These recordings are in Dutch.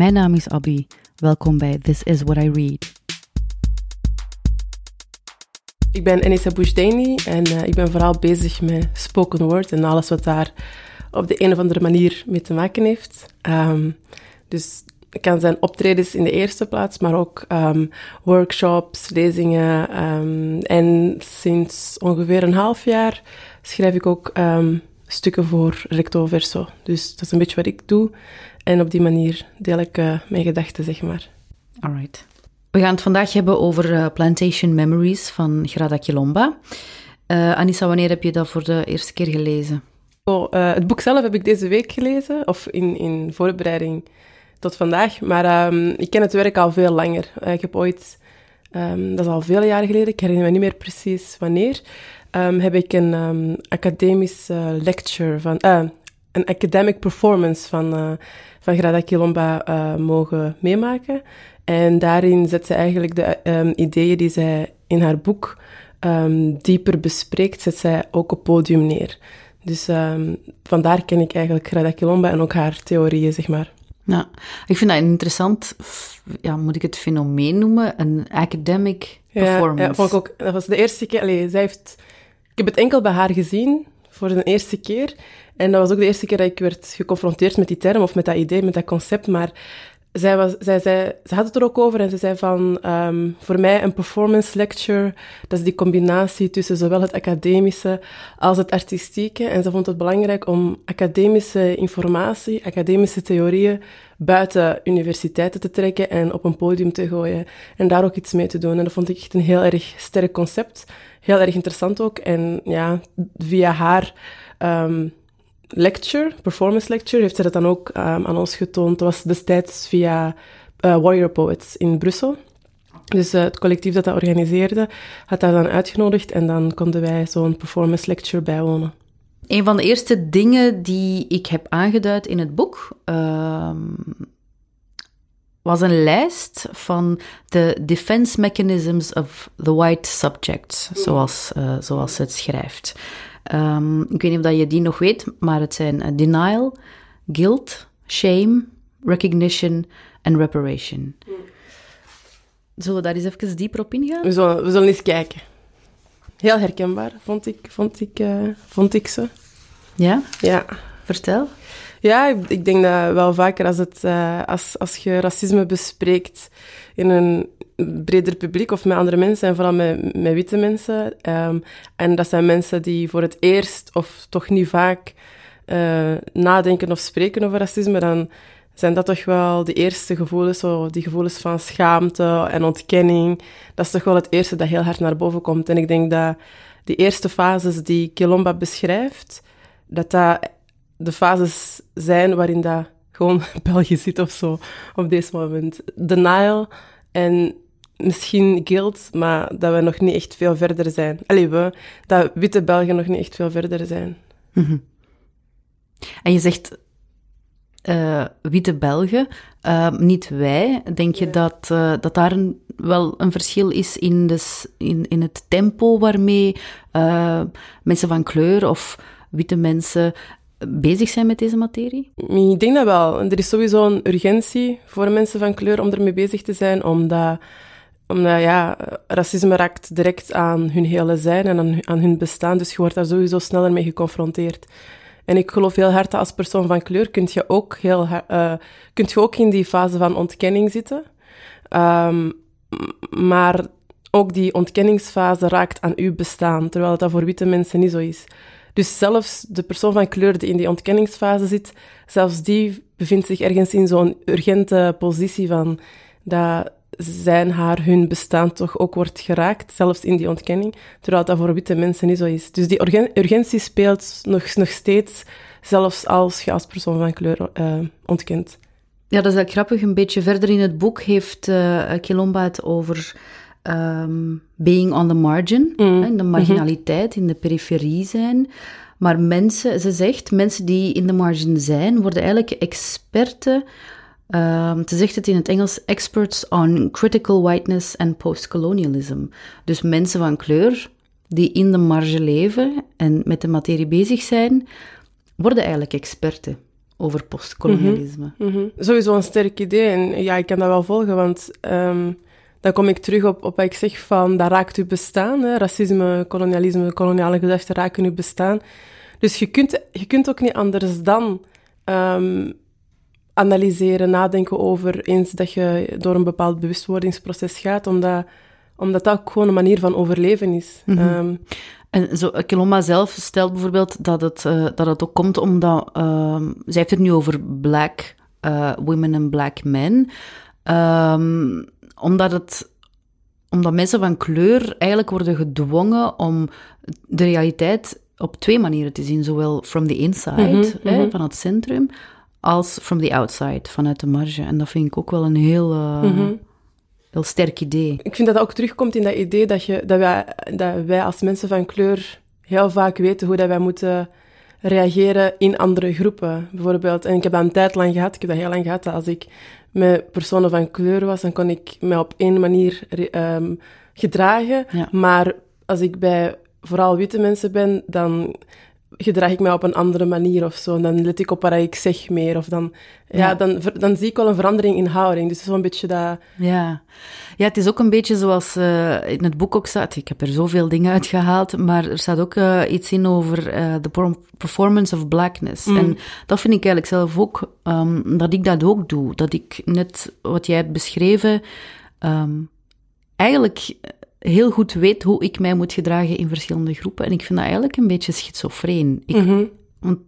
Mijn naam is Abby. Welkom bij This Is What I Read. Ik ben Enisa Boujdaini en uh, ik ben vooral bezig met spoken word en alles wat daar op de een of andere manier mee te maken heeft. Um, dus het kan zijn optredens in de eerste plaats, maar ook um, workshops, lezingen. Um, en sinds ongeveer een half jaar schrijf ik ook stukken voor Recto Verso. Dus dat is een beetje wat ik doe. En op die manier deel ik uh, mijn gedachten, zeg maar. Alright. We gaan het vandaag hebben over uh, Plantation Memories van Grada Kilomba. Uh, Anissa, wanneer heb je dat voor de eerste keer gelezen? Oh, het boek zelf heb ik deze week gelezen, of in, in voorbereiding tot vandaag. Maar um, ik ken het werk al veel langer. ik heb ooit, um, dat is al vele jaren geleden, ik herinner me niet meer precies wanneer, um, heb ik een um, academische lecture van, uh, een academic performance van, uh, van Grada Kilomba uh, mogen meemaken. En daarin zet ze eigenlijk de um, ideeën die zij in haar boek dieper bespreekt, zet zij ook op podium neer. Dus vandaar ken ik eigenlijk Grada Kilomba en ook haar theorieën, zeg maar. Ja, ik vind dat een interessant, ja, moet ik het fenomeen noemen, een academic performance. Ja, ja vond ik ook, dat was de eerste keer, allee, zij heeft heb het enkel bij haar gezien, voor de eerste keer. En dat was ook de eerste keer dat ik werd geconfronteerd met die term of met dat idee, met dat concept. Maar zij, was, zij, zij, ze had het er ook over en ze zei van, um, voor mij een performance lecture, dat is die combinatie tussen zowel het academische als het artistieke. En ze vond het belangrijk om academische informatie, academische theorieën buiten universiteiten te trekken en op een podium te gooien en daar ook iets mee te doen. En dat vond ik echt een heel erg sterk concept. Heel erg interessant ook. En ja, via haar um, lecture, performance lecture, heeft ze dat dan ook um, aan ons getoond. Dat was destijds via uh, Warrior Poets in Brussel. Dus uh, het collectief dat dat organiseerde, had daar dan uitgenodigd en dan konden wij zo'n performance lecture bijwonen. Een van de eerste dingen die ik heb aangeduid in het boek uh, was een lijst van de defense mechanisms of the white subjects, zoals, uh, zoals het schrijft. Um, ik weet niet of je die nog weet, maar het zijn uh, denial, guilt, shame, recognition en reparation. Zullen we daar eens even dieper op ingaan? We zullen, we zullen eens kijken. Heel herkenbaar, vond ik, vond ik, uh, vond ik ze. Ja? Ja. Vertel. Ja, ik, denk dat wel vaker als, het, uh, als, als je racisme bespreekt in een breder publiek of met andere mensen, en vooral met, met witte mensen, um, en dat zijn mensen die voor het eerst of toch niet vaak uh, nadenken of spreken over racisme, dan zijn dat toch wel de eerste gevoelens, zo, die gevoelens van schaamte en ontkenning. Dat is toch wel het eerste dat heel hard naar boven komt. En ik denk dat die eerste fases die Kilomba beschrijft, dat dat de fases zijn waarin dat gewoon België zit of zo op deze moment. Denial en misschien guilt, maar dat we nog niet echt veel verder zijn. Allee, we, dat witte Belgen nog niet echt veel verder zijn. Mhm. En je zegt uh, witte Belgen, uh, niet wij. Denk je dat, uh, dat daar een, wel een verschil is in, de, in, in het tempo waarmee mensen van kleur of witte mensen bezig zijn met deze materie? Ik denk dat wel. Er is sowieso een urgentie voor mensen van kleur om ermee bezig te zijn, omdat, omdat ja, racisme raakt direct aan hun hele zijn en aan, hun bestaan, dus je wordt daar sowieso sneller mee geconfronteerd. En ik geloof heel hard dat als persoon van kleur kun je ook, heel, uh, kunt je ook in die fase van ontkenning zitten. Um, maar ook die ontkenningsfase raakt aan uw bestaan, terwijl dat voor witte mensen niet zo is. Dus zelfs de persoon van kleur die in die ontkenningsfase zit, zelfs die bevindt zich ergens in zo'n urgente positie van dat zijn, haar, hun bestaan toch ook wordt geraakt, zelfs in die ontkenning, terwijl dat voor witte mensen niet zo is. Dus die urgentie speelt nog, nog steeds, zelfs als je als persoon van kleur uh, ontkent. Ja, dat is eigenlijk grappig. Een beetje verder in het boek heeft uh, Kilomba het over um, being on the margin, mm. in de mhm. marginaliteit, in de periferie zijn. Maar mensen, ze zegt, mensen die in de margin zijn, worden eigenlijk experten. Um, ze zegt het in het Engels, experts on critical whiteness and postcolonialism. Dus mensen van kleur die in de marge leven en met de materie bezig zijn, worden eigenlijk experten over postkolonialisme. Mhm. Sowieso een sterk idee. En ja, ik kan dat wel volgen, want ehm, dan kom ik terug op, op wat ik zeg van, dat raakt uw bestaan. Hè? Racisme, kolonialisme, koloniale gedachten raken uw bestaan. Dus je kunt, je kunt ook niet anders dan ehm, analyseren, nadenken over eens dat je door een bepaald bewustwordingsproces gaat, omdat, omdat dat ook gewoon een manier van overleven is. Mhm. Ehm, en zo, Kiloma zelf stelt bijvoorbeeld dat het, uh, dat het ook komt omdat... Uh, zij heeft het nu over black uh, women en black men. Um, omdat het omdat mensen van kleur eigenlijk worden gedwongen om de realiteit op twee manieren te zien. Zowel from the inside, mm -hmm, hè, mm van het centrum, als from the outside, vanuit de marge. En dat vind ik ook wel een heel... Uh, mm -hmm heel sterk idee. Ik vind dat dat ook terugkomt in dat idee dat, je, dat, wij, dat wij als mensen van kleur heel vaak weten hoe dat wij moeten reageren in andere groepen, bijvoorbeeld. En ik heb dat een tijd lang gehad, ik heb dat heel lang gehad, dat als ik met personen van kleur was, dan kon ik me op één manier um, gedragen. Ja. Maar als ik bij vooral witte mensen ben, dan gedraag ik mij op een andere manier of zo. En dan let ik op wat ik zeg meer. Of dan, ja. ja dan, dan zie ik wel een verandering in houding. Dus zo'n beetje dat... Ja. ja, het is ook een beetje zoals uh, in het boek ook staat. Ik heb er zoveel dingen uitgehaald, maar er staat ook uh, iets in over uh, de performance of blackness. Mm. En dat vind ik eigenlijk zelf ook, um, dat ik dat ook doe. Dat ik net wat jij hebt beschreven, um, eigenlijk heel goed weet hoe ik mij moet gedragen in verschillende groepen. En ik vind dat eigenlijk een beetje schizofreen. Ik, mm -hmm.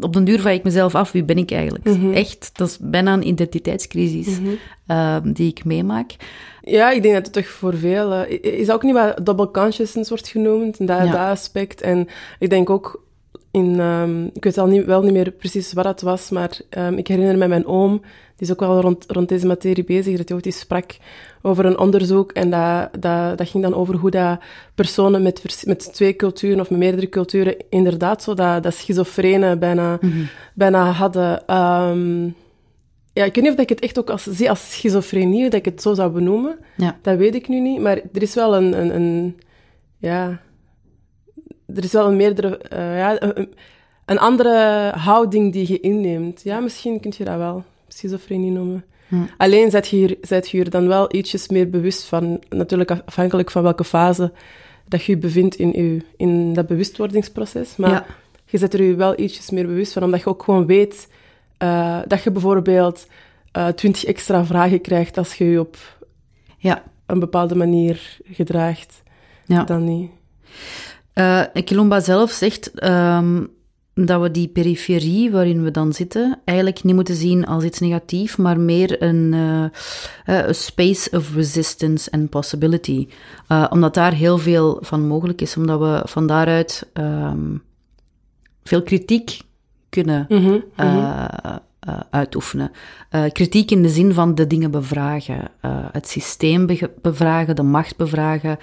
op den duur vraag ik mezelf af, wie ben ik eigenlijk? Mm -hmm. Echt, dat is bijna een identiteitscrisis mm -hmm. uh, die ik meemaak. Ja, ik denk dat het toch voor veel... Uh, is ook niet wat double consciousness wordt genoemd, dat, ja. dat aspect. En ik denk ook in... Um, ik weet al niet, wel niet meer precies wat het was, maar um, ik herinner me mijn oom die is ook wel rond, rond deze materie bezig. Dat hij ook die sprak over een onderzoek en dat, dat, dat ging dan over hoe dat personen met, met twee culturen of met meerdere culturen inderdaad zo dat, dat schizofrene bijna, mm -hmm. bijna hadden. Um, ja, ik weet niet of ik het echt ook als, zie als schizofrenie, dat ik het zo zou benoemen. Ja. Dat weet ik nu niet, maar er is wel een, een, een ja, er is wel een meerdere, uh, ja, een, een andere houding die je inneemt. Ja, misschien kun je dat wel schizofrenie noemen. Hm. Alleen zet je, hier, zet je hier dan wel ietsjes meer bewust van, natuurlijk afhankelijk van welke fase dat je je bevindt in, je, in dat bewustwordingsproces. Maar ja. je zet er je wel ietsjes meer bewust van, omdat je ook gewoon weet uh, dat je bijvoorbeeld uh, twintig extra vragen krijgt als je je op ja. een bepaalde manier gedraagt ja. dan niet. Uh, Kilomba zelf zegt um, dat we die periferie waarin we dan zitten eigenlijk niet moeten zien als iets negatiefs, maar meer een uh, space of resistance and possibility. Uh, omdat daar heel veel van mogelijk is, omdat we van daaruit um, veel kritiek kunnen mm -hmm, uitoefenen. kritiek in de zin van de dingen bevragen, het systeem bevragen, de macht bevragen,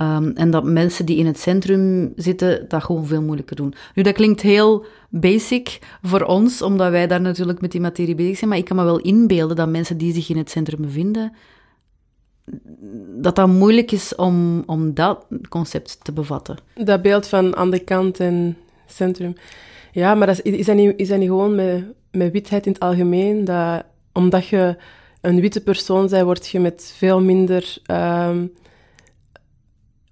Um, en dat mensen die in het centrum zitten dat gewoon veel moeilijker doen. Nu, dat klinkt heel basic voor ons, omdat wij daar natuurlijk met die materie bezig zijn. Maar ik kan me wel inbeelden dat mensen die zich in het centrum bevinden, dat dat moeilijk is om, om dat concept te bevatten. Dat beeld van aan de kant en centrum. Ja, maar dat is, is, dat niet, is dat niet gewoon met, met witheid in het algemeen? Dat, omdat je een witte persoon bent, word je met veel minder... Um,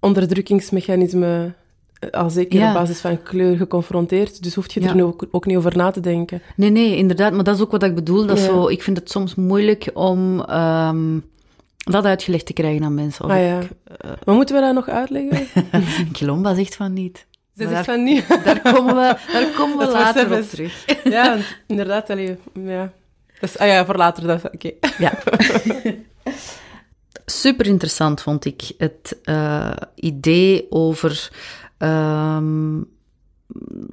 onderdrukkingsmechanismen eh, al zeker op basis van kleur geconfronteerd. Dus hoef je er nu ook, ook, niet over na te denken. Nee, nee, inderdaad. Maar dat is ook wat ik bedoel. Dat zo, ik vind het soms moeilijk om um, dat uitgelegd te krijgen aan mensen. Of ah, ja. Ik, uh, maar moeten we dat nog uitleggen? Kilomba zegt van niet. Ze zegt van niet. Daar komen we, daar komen we later op terug. ja, inderdaad. Allee, ja. Dus, ah ja, voor later. Oké. Okay. Ja. super interessant vond ik het uh, idee over um,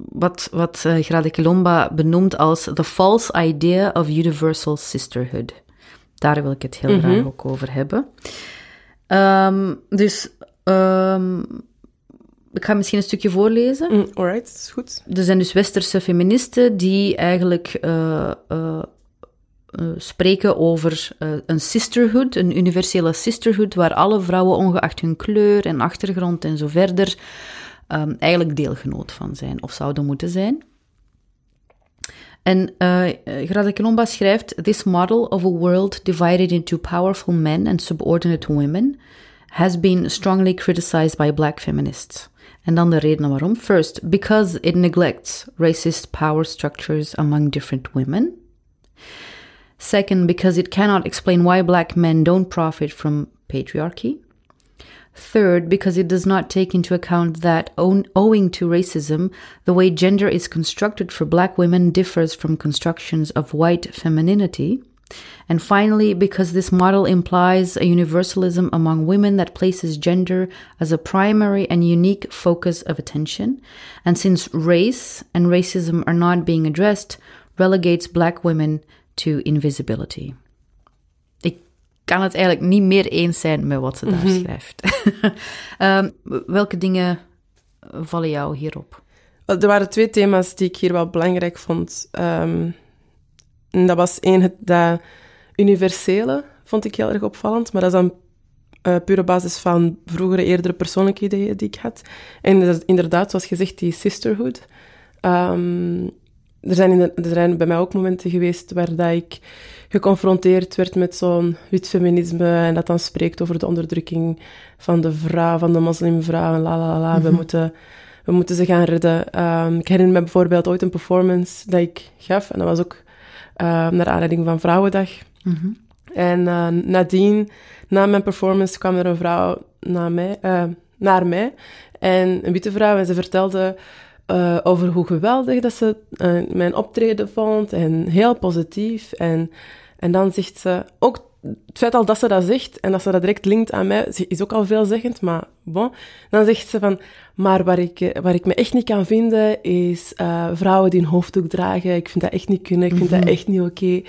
wat, wat uh, Grade Colomba benoemt als the false idea of universal sisterhood. Daar wil ik het heel mm -hmm. graag ook over hebben. Um, dus um, ik ga misschien een stukje voorlezen. Mm, alright, is goed. Er zijn dus westerse feministen die eigenlijk uh, uh, spreken over uh, een sisterhood, een universele sisterhood, waar alle vrouwen, ongeacht hun kleur en achtergrond en zo verder, um, eigenlijk deelgenoot van zijn of zouden moeten zijn. En uh, Colomba schrijft: This model of a world divided into powerful men and subordinate women has been strongly criticized by black feminists. En dan de redenen waarom. First, because it neglects racist power structures among different women. Second, because it cannot explain why black men don't profit from patriarchy. Third, because it does not take into account that, owing to racism, the way gender is constructed for black women differs from constructions of white femininity. And finally, because this model implies a universalism among women that places gender as a primary and unique focus of attention, and since race and racism are not being addressed, relegates black women to invisibility. Ik kan het eigenlijk niet meer eens zijn met wat ze daar mhm. schrijft. um, welke dingen vallen jou hierop? Er waren twee thema's die ik hier wel belangrijk vond. Um, dat was één, het dat universele vond ik heel erg opvallend, maar dat is dan uh, pure basis van vroegere, eerdere persoonlijke ideeën die ik had. En inderdaad, zoals gezegd, die sisterhood. Um, er zijn, er zijn bij mij ook momenten geweest waar dat ik geconfronteerd werd met zo'n wit feminisme en dat dan spreekt over de onderdrukking van de vrouw, van de moslimvrouw en la la la. We, mhm. moeten, we moeten ze gaan redden. Um, ik herinner me bijvoorbeeld ooit een performance dat ik gaf en dat was ook uh, naar aanleiding van Vrouwendag. Mhm. En uh, nadien, na mijn performance, kwam er een vrouw naar mij, uh, naar mij en een witte vrouw en ze vertelde uh, over hoe geweldig dat ze uh, mijn optreden vond en heel positief. En, en dan zegt ze ook het feit al dat ze dat zegt en dat ze dat direct linkt aan mij, is ook al veelzeggend, maar bon. Dan zegt ze van, maar waar ik, eh, waar ik me echt niet kan vinden, is uh, vrouwen die een hoofddoek dragen. Ik vind dat echt niet kunnen, ik vind dat mhm. echt niet oké.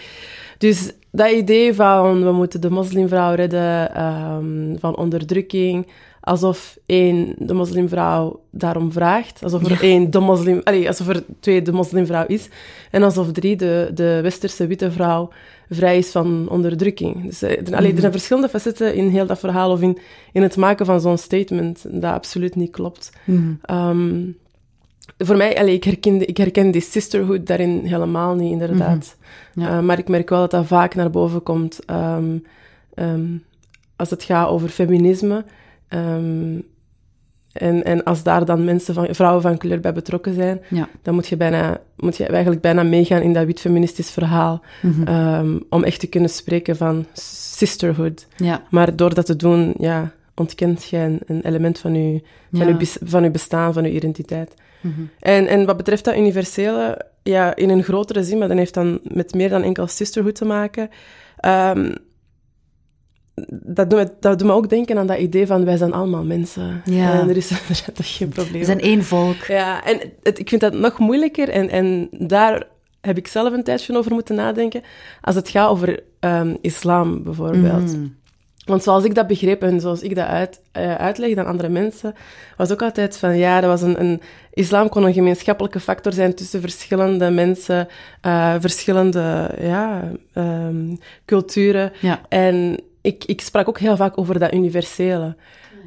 Dus dat idee van, we moeten de moslimvrouw redden um, van onderdrukking, alsof één, de moslimvrouw daarom vraagt. Alsof er één, de moslim... Allee, alsof er twee, de moslimvrouw is. En alsof drie, de, de westerse witte vrouw vrij is van onderdrukking. Dus uh, er, er zijn mhm. verschillende facetten in heel dat verhaal of in, in het maken van zo'n statement dat absoluut niet klopt. Mm um, voor mij, allee, ik, herken, ik herken die sisterhood daarin helemaal niet, inderdaad. Mm -hmm. ja. uh, maar ik merk wel dat dat vaak naar boven komt um, um, als het gaat over feminisme. Um, en, en als daar dan mensen van, vrouwen van kleur bij betrokken zijn, ja. dan moet je, bijna, moet je eigenlijk bijna meegaan in dat wit-feministisch verhaal. Mm um, om echt te kunnen spreken van sisterhood. Ja. Maar door dat te doen, ja, ontkent je een, een element van je, van, ja. van je bestaan, van je identiteit. Mm -hmm. en, en wat betreft dat universele, ja, in een grotere zin, maar dat heeft dan met meer dan enkel sisterhood te maken. Um, dat doet, me, dat doet me ook denken aan dat idee van wij zijn allemaal mensen. Ja. En er is, er is toch geen probleem. We zijn één volk. Ja, en het, ik vind dat nog moeilijker. En, en daar heb ik zelf een tijdje over moeten nadenken. Als het gaat over um, islam bijvoorbeeld. Mm. Want zoals ik dat begreep en zoals ik dat uit, uh, uitleg aan andere mensen, was ook altijd van ja, dat was een, een islam kon een gemeenschappelijke factor zijn tussen verschillende mensen, uh, verschillende ja, um, culturen. Ja. En ik, ik sprak ook heel vaak over dat universele.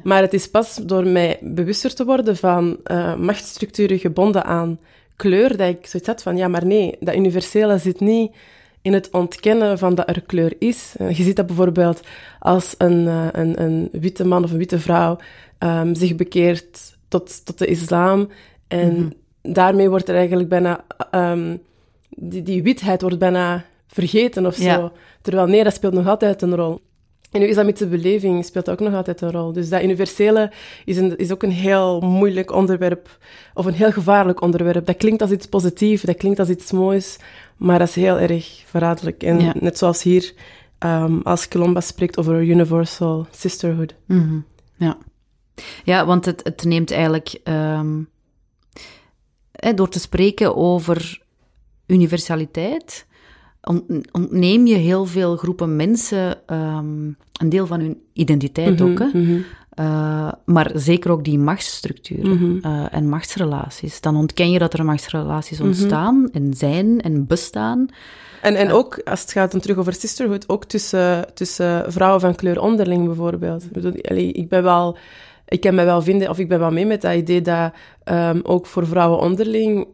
Maar het is pas door mij bewuster te worden van uh, machtsstructuren gebonden aan kleur, dat ik zoiets had van, ja, maar nee, dat universele zit niet in het ontkennen van dat er kleur is. Uh, je ziet dat bijvoorbeeld als een, uh, een, een, witte man of een witte vrouw um, zich bekeert tot, tot de islam. En mm -hmm. daarmee wordt er eigenlijk bijna... Um, die, die witheid wordt bijna vergeten of zo. Ja. Terwijl nee, dat speelt nog altijd een rol. En nu islamitische beleving speelt ook nog altijd een rol. Dus dat universele is, een, is ook een heel moeilijk onderwerp, of een heel gevaarlijk onderwerp. Dat klinkt als iets positiefs, dat klinkt als iets moois, maar dat is heel erg verraderlijk. En net zoals hier, um, als Colomba spreekt over universal sisterhood. Mm -hmm. Ja. ja, want het, het neemt eigenlijk, um, door te spreken over universaliteit, ontneem je heel veel groepen mensen um, een deel van hun identiteit mm -hmm, ook. Hè? Mm -hmm. uh, maar zeker ook die machtsstructuren mm -hmm. uh, en machtsrelaties. Dan ontken je dat er machtsrelaties mhm. ontstaan en zijn en bestaan. En, en uh, ook, als het gaat dan terug over sisterhood, ook tussen, tussen vrouwen van kleur onderling bijvoorbeeld. Ik, bedoel, allee, ik ben wel... Ik kan me wel vinden, of ik ben wel mee met dat idee dat um, ook voor vrouwen onderling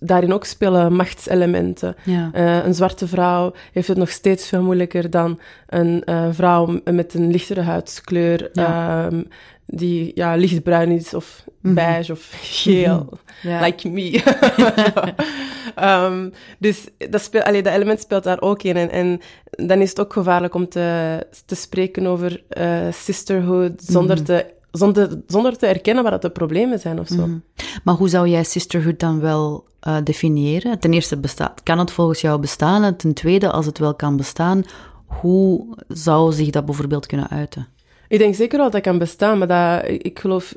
daarin ook spelen machtselementen. Ja. Uh, een zwarte vrouw heeft het nog steeds veel moeilijker dan een uh, vrouw met een lichtere huidskleur, ja. um, die ja, lichtbruin is of Mhm. beige of geel. Ja. Like me. um, dus dat, speel, allee, dat element speelt daar ook in. En, en dan is het ook gevaarlijk om te, te spreken over uh, sisterhood zonder, Mhm. te, zonder, zonder te erkennen wat de problemen zijn of zo. Mhm. Maar hoe zou jij sisterhood dan wel uh, definiëren? Ten eerste, bestaat, kan het volgens jou bestaan? En ten tweede, als het wel kan bestaan, hoe zou zich dat bijvoorbeeld kunnen uiten? Ik denk zeker wel dat dat kan bestaan, maar dat, ik geloof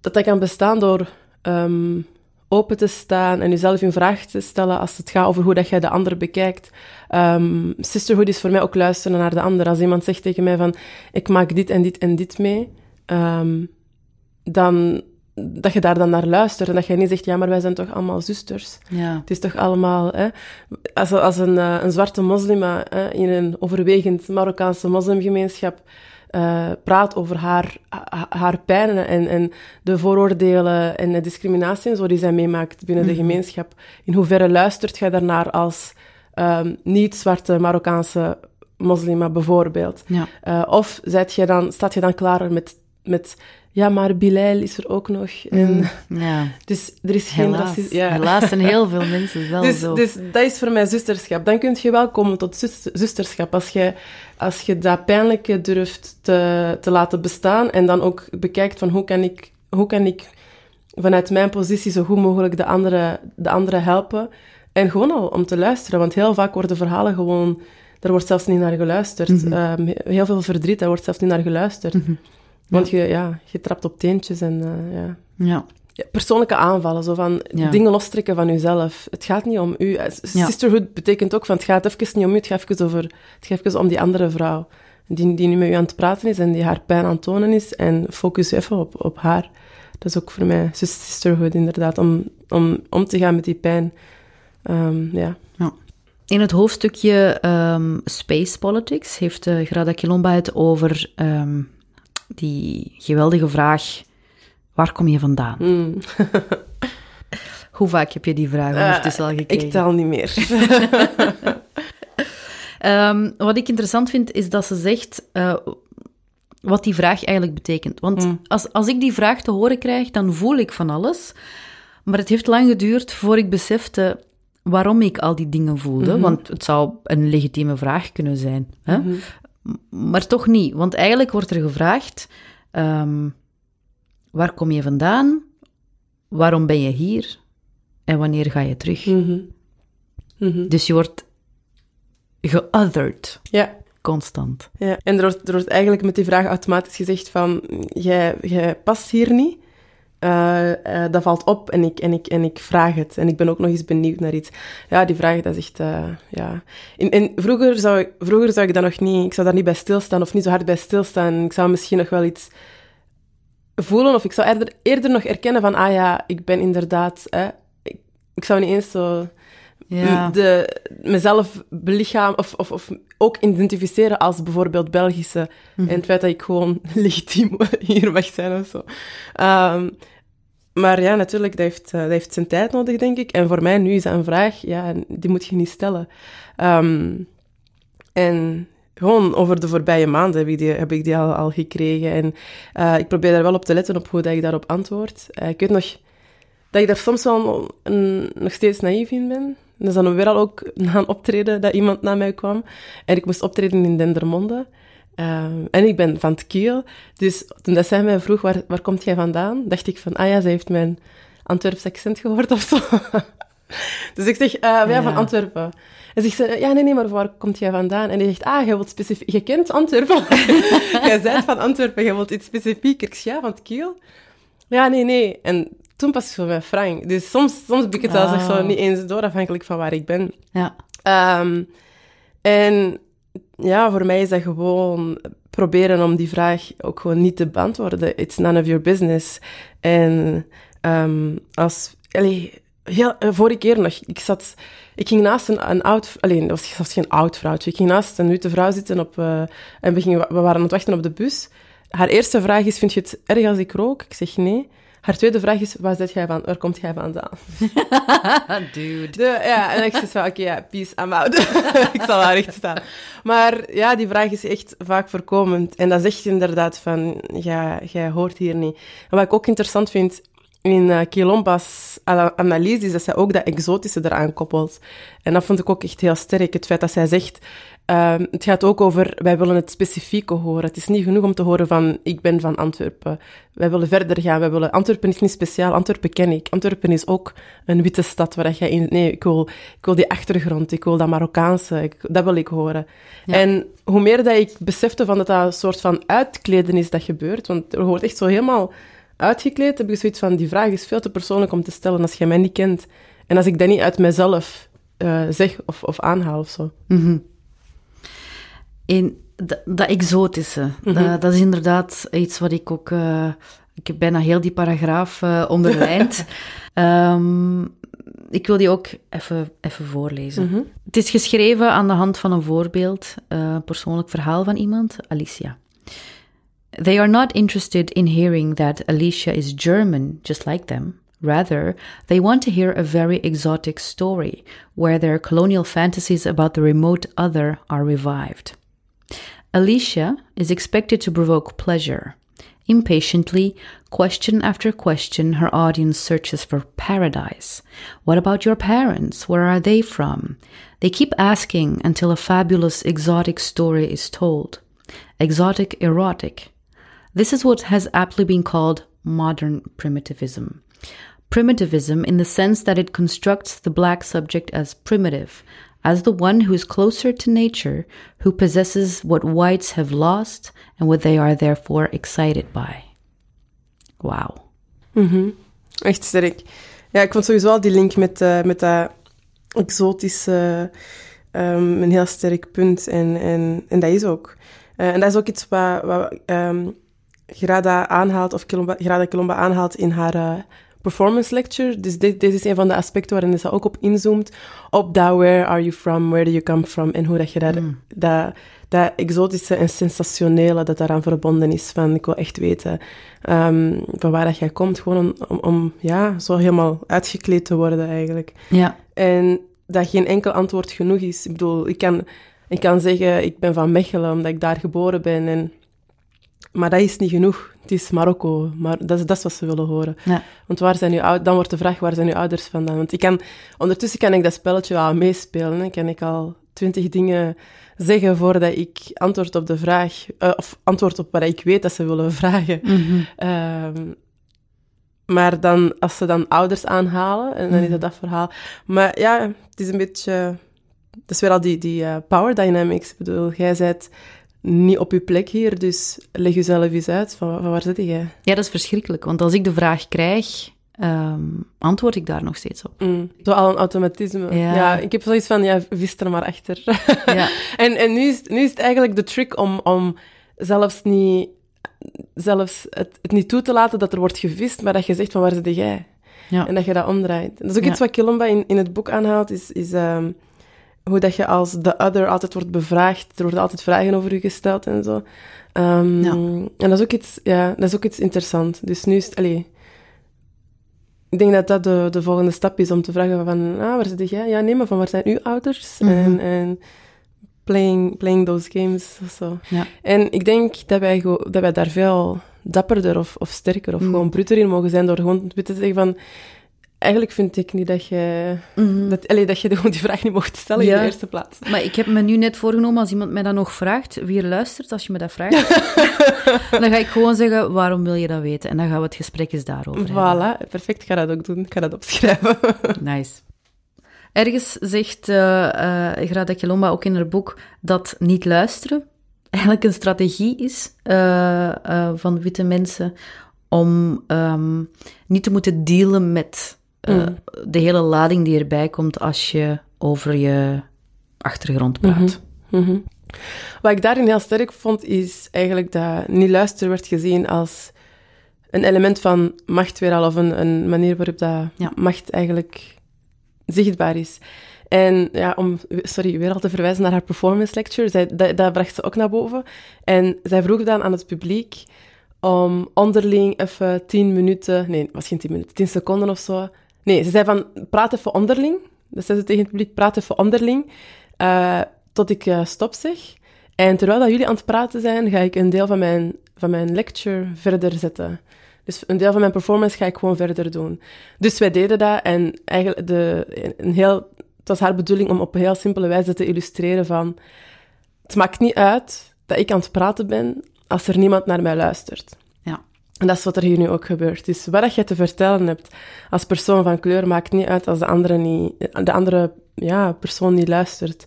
dat dat kan bestaan door um, open te staan en jezelf in vraag te stellen als het gaat over hoe dat jij de ander bekijkt. Um, sisterhood is voor mij ook luisteren naar de ander. Als iemand zegt tegen mij van, ik maak dit en dit en dit mee, um, dan dat je daar dan naar luistert en dat je niet zegt, ja, maar wij zijn toch allemaal zusters. Ja. Het is toch allemaal... Hè? Als, als een, uh, een zwarte moslim uh, in een overwegend Marokkaanse moslimgemeenschap uh, praat over haar, ha, haar pijn en, en de vooroordelen en de discriminatie en zo die zij meemaakt binnen Mhm. de gemeenschap. In hoeverre luistert jij daarnaar als um, niet-zwarte Marokkaanse moslima bijvoorbeeld? Ja. Uh, of zijt dan, staat je dan klaar met, met ja, maar Bilal is er ook nog. En, Mm, ja. Dus er is geen racisme. Ja. Helaas zijn heel veel mensen wel dus, zo. Dus dat is voor mij zusterschap. Dan kun je wel komen tot zus- zusterschap. Als je, als je dat pijnlijke durft te, te laten bestaan en dan ook bekijkt van hoe kan ik, hoe kan ik vanuit mijn positie zo goed mogelijk de andere, de andere helpen. En gewoon al om te luisteren, want heel vaak worden verhalen gewoon... Daar wordt zelfs niet naar geluisterd. Mhm. Um, heel veel verdriet, daar wordt zelfs niet naar geluisterd. Mhm. Want je, ja, je trapt op teentjes en uh, ja... Ja. Persoonlijke aanvallen, zo van Ja. dingen lostrekken van jezelf. Het gaat niet om u. Ja. Sisterhood betekent ook van het gaat even niet om u, het gaat even, over, het gaat even om die andere vrouw. Die, die nu met u aan het praten is en die haar pijn aan het tonen is. En focus je even op, op haar. Dat is ook voor mij sis- sisterhood, inderdaad, om, om om te gaan met die pijn. Ehm, ja. In het hoofdstukje ehm, Space Politics heeft uh, Grada Kilomba het over ehm, die geweldige vraag: waar kom je vandaan? Mm. Hoe vaak heb je die vraag Eh, ondertussen al gekregen? ik tel niet meer. Ehm, wat ik interessant vind, is dat ze zegt uh, wat die vraag eigenlijk betekent. Want Mm. als, als ik die vraag te horen krijg, dan voel ik van alles. Maar het heeft lang geduurd voor ik besefte waarom ik al die dingen voelde. Mhm. Want het zou een legitieme vraag kunnen zijn. Hè? Mhm. Maar toch niet. Want eigenlijk wordt er gevraagd: ehm, waar kom je vandaan? Waarom ben je hier? En wanneer ga je terug? Mhm. Mhm. Dus je wordt geothered, Ja. constant. Ja, en er wordt, er wordt eigenlijk met die vraag automatisch gezegd van, jij, jij past hier niet. Eh, eh, dat valt op en ik, en, ik, en ik vraag het. En ik ben ook nog eens benieuwd naar iets. Ja, die vraag, dat is echt... eh, ja. En, en vroeger, zou ik, vroeger zou ik dat nog niet... Ik zou daar niet bij stilstaan of niet zo hard bij stilstaan. Ik zou misschien nog wel iets voelen of ik zou eerder, eerder nog erkennen van, ah ja, ik ben inderdaad... eh, ik, ik zou niet eens zo Ja. de, mezelf belichaam of, of, of ook identificeren als bijvoorbeeld Belgische. Mhm. En het feit dat ik gewoon legitiem hier mag zijn of zo. Ehm, maar ja, natuurlijk, dat heeft, eh, dat heeft zijn tijd nodig, denk ik. En voor mij nu is dat een vraag, ja, die moet je niet stellen. Ehm, en gewoon over de voorbije maanden heb ik die, heb ik die al, al gekregen. En eh, ik probeer daar wel op te letten op hoe dat ik daarop antwoord. Eh, ik weet nog dat ik daar soms wel een, nog steeds naïef in ben. Dat is dan weer al ook na een optreden dat iemand naar mij kwam. En ik moest optreden in Dendermonde. Um, en ik ben van het Kiel. Dus toen dat zij mij vroeg, waar, waar komt jij vandaan? Dacht ik van, ah ja, zij heeft mijn Antwerps accent gehoord of zo. dus ik zeg, uh, ja, Ja. van Antwerpen. En zegt ze, ja, nee, nee, maar waar komt jij vandaan? En die zegt, ah, jij wilt specifiek... Je kent Antwerpen. jij bent van Antwerpen, jij wilt iets specifiek. Ik zeg, ja, van het Kiel. Ja, nee, nee. En toen pas voor mij frank. Dus soms, soms heb ik het nog zo Ah. niet eens door, afhankelijk van waar ik ben. Ja. Ehm, en ja, voor mij is dat gewoon proberen om die vraag ook gewoon niet te beantwoorden. It's none of your business. En ehm, als... Allee, heel, eh, vorige keer nog, ik zat... Ik ging naast een, een oud... Alleen, dat was zelfs geen oud vrouwtje. Ik ging naast een witte vrouw zitten op... eh, en we, gingen, we waren aan het wachten op de bus. Haar eerste vraag is, vind je het erg als ik rook? Ik zeg nee. Haar tweede vraag is, waar, zit jij van, waar komt jij vandaan? Dude. De, ja, en ik zeg zo, oké, ja, peace, I'm out. ik zal wel recht staan. Maar ja, die vraag is echt vaak voorkomend. En dat zegt inderdaad van, ja, jij hoort hier niet. En wat ik ook interessant vind in uh, Kilomba's analyse is dat zij ook dat exotische eraan koppelt. En dat vond ik ook echt heel sterk, het feit dat zij zegt... Uh, het gaat ook over, wij willen het specifieke horen. Het is niet genoeg om te horen van, ik ben van Antwerpen. Wij willen verder gaan. Wij willen, Antwerpen is niet speciaal, Antwerpen ken ik. Antwerpen is ook een witte stad waar jij in... Nee, ik wil, ik wil die achtergrond, ik wil dat Marokkaanse, ik, dat wil ik horen. Ja. En hoe meer dat ik besefte van dat dat een soort van uitkleden is dat gebeurt, want er hoort echt zo helemaal uitgekleed, heb ik zoiets van, die vraag is veel te persoonlijk om te stellen als je mij niet kent. En als ik dat niet uit mezelf uh, zeg of, of aanhaal of zo. Mm -hmm. En dat, exotische, mm -hmm. dat, dat, is inderdaad iets wat ik ook... Uh, ik heb bijna heel die paragraaf uh, onderlijnd. um, ik wil die ook even, even voorlezen. Mm -hmm. Het is geschreven aan de hand van een voorbeeld, een persoonlijk verhaal van iemand, Alicia. They are not interested in hearing that Alicia is German, just like them. Rather, they want to hear a very exotic story where their colonial fantasies about the remote other are revived. Alicia is expected to provoke pleasure. Impatiently, question after question, her audience searches for paradise. What about your parents? Where are they from? They keep asking until a fabulous exotic story is told. Exotic erotic, this is what has aptly been called modern primitivism. Primitivism, in the sense that it constructs the black subject as primitive, as the one who is closer to nature, who possesses what whites have lost and what they are therefore excited by. Wauw. Mm. Echt sterk. Ja, ik vond sowieso al die link met, uh, met dat exotische um, een heel sterk punt. En, en, en dat is ook. Uh, en dat is ook iets wat, wat um, Gerada aanhaalt, of Kilomba, Gerada Kilomba aanhaalt in haar uh, performance lecture. Dus dit, dit, is een van de aspecten waarin ze ook op inzoomt. Op dat where are you from, where do you come from, en hoe dat je daar, mm. dat, dat exotische en sensationele dat daaraan verbonden is. Van, ik wil echt weten um, van waar dat jij komt, gewoon om, om, om, ja, zo helemaal uitgekleed te worden eigenlijk. Ja. En dat geen enkel antwoord genoeg is. Ik bedoel, ik kan, ik kan zeggen, ik ben van Mechelen, omdat ik daar geboren ben en maar dat is niet genoeg. Het is Marokko. Maar dat is, dat is wat ze willen horen. Ja. Want waar zijn uw ouders? Dan wordt de vraag, waar zijn uw ouders vandaan? Want ik kan, ondertussen kan ik dat spelletje wel meespelen. Hè. Kan ik al twintig dingen zeggen voordat ik antwoord op de vraag... Uh, of antwoord op wat ik weet dat ze willen vragen. Mm -hmm. um, maar dan, als ze dan ouders aanhalen, en dan is dat dat verhaal. Maar ja, het is een beetje... Dat is weer al die, die uh, power dynamics. Ik bedoel, jij bent niet op je plek hier, dus leg jezelf eens uit. Van, van waar zit jij? Ja, dat is verschrikkelijk. Want als ik de vraag krijg, um, antwoord ik daar nog steeds op. Mm, zo al een automatisme. Ja. ja. ik heb zoiets van, ja, vis er maar achter. ja. en en nu, is, nu is het eigenlijk de trick om, om zelfs niet... Zelfs het, het niet toe te laten dat er wordt gevist, maar dat je zegt van, waar zit jij? Ja. En dat je dat omdraait. Dat is ook iets wat Kilomba in, in het boek aanhaalt, is... is um, hoe dat je als the other altijd wordt bevraagd. Er worden altijd vragen over je gesteld en zo. Um, ja. En dat is ook iets, ja, dat is ook iets interessants. Dus nu is het, allee, ik denk dat dat de, de volgende stap is om te vragen van, ah, waar zit jij? Ja, nee, maar van waar zijn uw ouders? Mhm. En, en playing, playing those games of zo. Ja. En ik denk dat wij, dat wij daar veel dapperder of, of sterker of Mhm. gewoon bruter in mogen zijn door gewoon te zeggen van, eigenlijk vind ik niet dat je, Mhm. dat, allee, dat je gewoon die vraag niet mocht stellen in de eerste plaats. Maar ik heb me nu net voorgenomen, als iemand mij dat nog vraagt, wie er luistert, als je me dat vraagt, dan ga ik gewoon zeggen, waarom wil je dat weten? En dan gaan we het gesprek eens daarover hebben. Voilà, perfect. Ik ga dat ook doen. Ik ga dat opschrijven. Nice. Ergens zegt uh, uh, Grada Kilomba ook in haar boek dat niet luisteren eigenlijk een strategie is uh, van witte mensen om um, niet te moeten dealen met uh, Mm. de hele lading die erbij komt als je over je achtergrond praat. Mhm. Wat ik daarin heel sterk vond, is eigenlijk dat niet luisteren werd gezien als een element van macht weer al, of een, een manier waarop dat Ja. macht eigenlijk zichtbaar is. En ja, om, sorry, weer al te verwijzen naar haar performance lecture, zij, dat, dat bracht ze ook naar boven. En zij vroeg dan aan het publiek om onderling even tien minuten, nee, misschien tien minuten, tien seconden of zo. Nee, ze zei van, praat even onderling. Dus zei ze tegen het publiek, praat even onderling, uh, tot ik uh, stop zeg. En terwijl dat jullie aan het praten zijn, ga ik een deel van mijn, van mijn lecture verder zetten. Dus een deel van mijn performance ga ik gewoon verder doen. Dus wij deden dat en eigenlijk de, een heel, het was haar bedoeling om op een heel simpele wijze te illustreren van het maakt niet uit dat ik aan het praten ben als er niemand naar mij luistert. En dat is wat er hier nu ook gebeurt. Dus wat je te vertellen hebt als persoon van kleur maakt niet uit als de andere, niet, de andere ja, persoon niet luistert.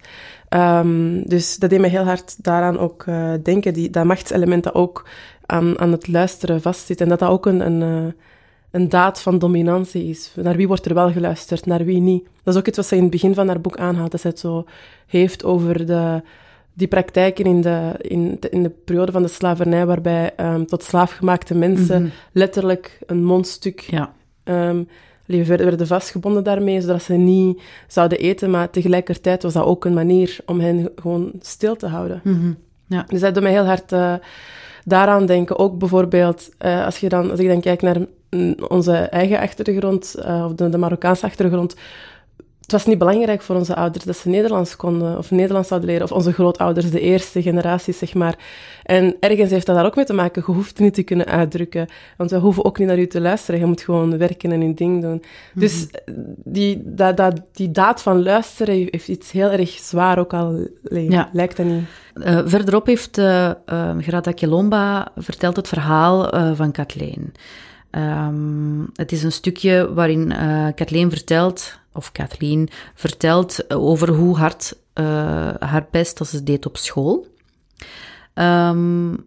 Um, dus dat deed me heel hard daaraan ook uh, denken, die, dat machtselement dat ook aan, aan het luisteren vastzit. En dat dat ook een, een, uh, een daad van dominantie is. Naar wie wordt er wel geluisterd, naar wie niet. Dat is ook iets wat ze in het begin van haar boek aanhaalt. Dat ze het zo heeft over de, die praktijken in de, in, de, in de periode van de slavernij, waarbij um, tot slaafgemaakte mensen mm -hmm. letterlijk een mondstuk ja. um, werden vastgebonden daarmee, zodat ze niet zouden eten. Maar tegelijkertijd was dat ook een manier om hen gewoon stil te houden. Mm -hmm. ja. Dus dat doet mij heel hard uh, daaraan denken. Ook bijvoorbeeld, uh, als, je dan, als ik dan kijk naar onze eigen achtergrond, uh, of de, de Marokkaanse achtergrond, het was niet belangrijk voor onze ouders dat ze Nederlands konden, of Nederlands zouden leren, of onze grootouders, de eerste generaties, zeg maar. En ergens heeft dat daar ook mee te maken. Je hoeft niet te kunnen uitdrukken, want we hoeven ook niet naar u te luisteren. Je moet gewoon werken en je ding doen. Dus die, dat, dat, die daad van luisteren heeft iets heel erg zwaar, ook al ja. lijkt dat niet. Uh, verderop heeft uh, uh, Grada verteld het verhaal van Kathleen. Um, het is een stukje waarin Kathleen vertelt of Kathleen, vertelt over hoe hard uh, haar best dat ze deed op school. Um,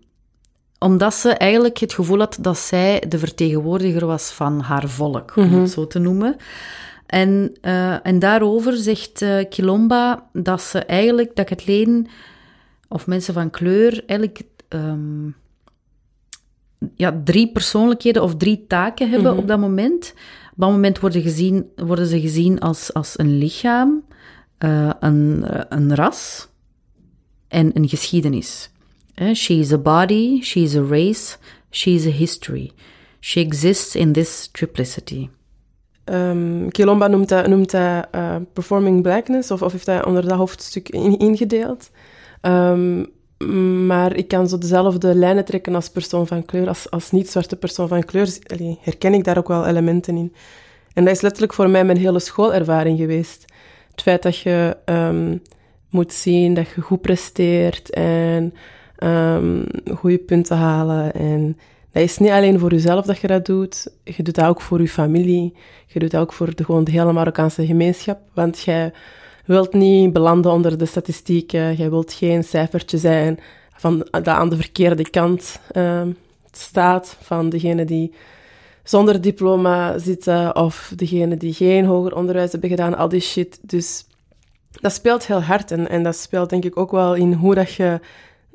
omdat ze eigenlijk het gevoel had dat zij de vertegenwoordiger was van haar volk, om mm -hmm. het zo te noemen. En, uh, en daarover zegt Kilomba dat ze eigenlijk, dat Kathleen, of mensen van kleur, eigenlijk um, ja, drie persoonlijkheden of drie taken hebben mm -hmm. op dat moment. Op dat moment worden, gezien, worden ze gezien als, als een lichaam, uh, een, een ras en een geschiedenis. Uh, she is a body, she is a race, she is a history. She exists in this triplicity. Um, Kilomba noemt dat, noemt dat uh, performing blackness, of, of heeft dat onder dat hoofdstuk in, ingedeeld. Um, maar ik kan zo dezelfde lijnen trekken als persoon van kleur, als, als niet-zwarte persoon van kleur. Herken ik daar ook wel elementen in. En dat is letterlijk voor mij mijn hele schoolervaring geweest. Het feit dat je um, moet zien dat je goed presteert en um, goede punten halen. En dat is niet alleen voor jezelf dat je dat doet, je doet dat ook voor je familie. Je doet dat ook voor de, gewoon de hele Marokkaanse gemeenschap. Want jij wilt niet belanden onder de statistieken. Jij wilt geen cijfertje zijn van, dat aan de verkeerde kant uh, staat. Van degene die zonder diploma zitten of degene die geen hoger onderwijs hebben gedaan. Al die shit. Dus dat speelt heel hard. En, en dat speelt denk ik ook wel in hoe dat je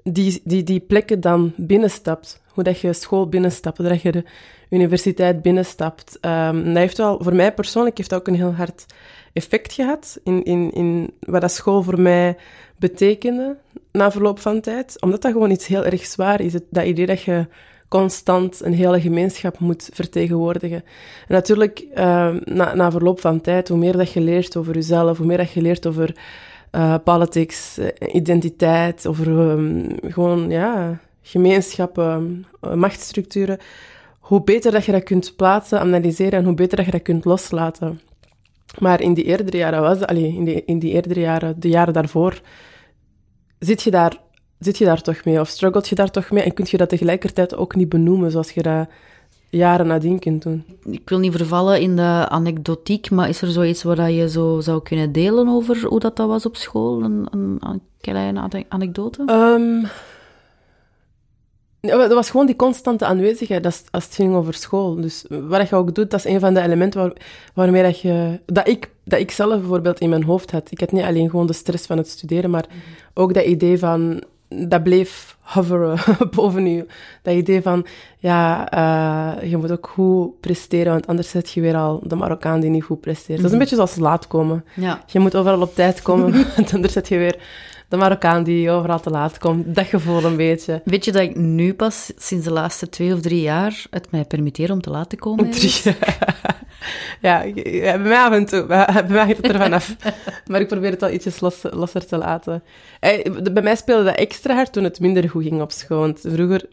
die, die, die plekken dan binnenstapt. Hoe dat je school binnenstapt, hoe dat je de universiteit binnenstapt. Um, dat heeft wel, voor mij persoonlijk heeft dat ook een heel hard effect gehad in, in, in wat dat school voor mij betekende na verloop van tijd. Omdat dat gewoon iets heel erg zwaar is. Het, dat idee dat je constant een hele gemeenschap moet vertegenwoordigen. En natuurlijk, uh, na, na verloop van tijd, hoe meer dat je leert over jezelf, hoe meer dat je leert over uh, politics, identiteit, over um, gewoon, ja, gemeenschappen, uh, machtsstructuren, hoe beter dat je dat kunt plaatsen, analyseren en hoe beter dat je dat kunt loslaten. Maar in die eerdere jaren was allee, in, die, in die eerdere jaren, de jaren daarvoor, zit je daar, zit je daar toch mee? Of struggelt je daar toch mee? En kun je dat tegelijkertijd ook niet benoemen zoals je dat jaren nadien kunt doen? Ik wil niet vervallen in de anekdotiek, maar is er zoiets waar je zo zou kunnen delen over hoe dat, dat was op school? Een, een, een kleine anekdote? Um, Ja, dat was gewoon die constante aanwezigheid als, als het ging over school. Dus wat je ook doet, dat is een van de elementen waar, waarmee dat je... Dat ik, dat ik zelf bijvoorbeeld in mijn hoofd had. Ik had niet alleen gewoon de stress van het studeren, maar ook dat idee van... Dat bleef hoveren boven je. Dat idee van, ja, uh, je moet ook goed presteren, want anders zet je weer al de Marokkaan die niet goed presteert. Dat is een beetje zoals laat komen. Ja. Je moet overal op tijd komen, want anders zet je weer de Marokkaan die overal te laat komt. Dat gevoel een beetje. Weet je dat ik nu pas, sinds de laatste twee of drie jaar, het mij permitteer om te laten komen? Drie. ja, bij mij af en toe. Bij mij gaat het er vanaf. maar ik probeer het al ietsjes los, losser te laten. Bij mij speelde dat extra hard toen het minder goed ging op school. Want vroeger,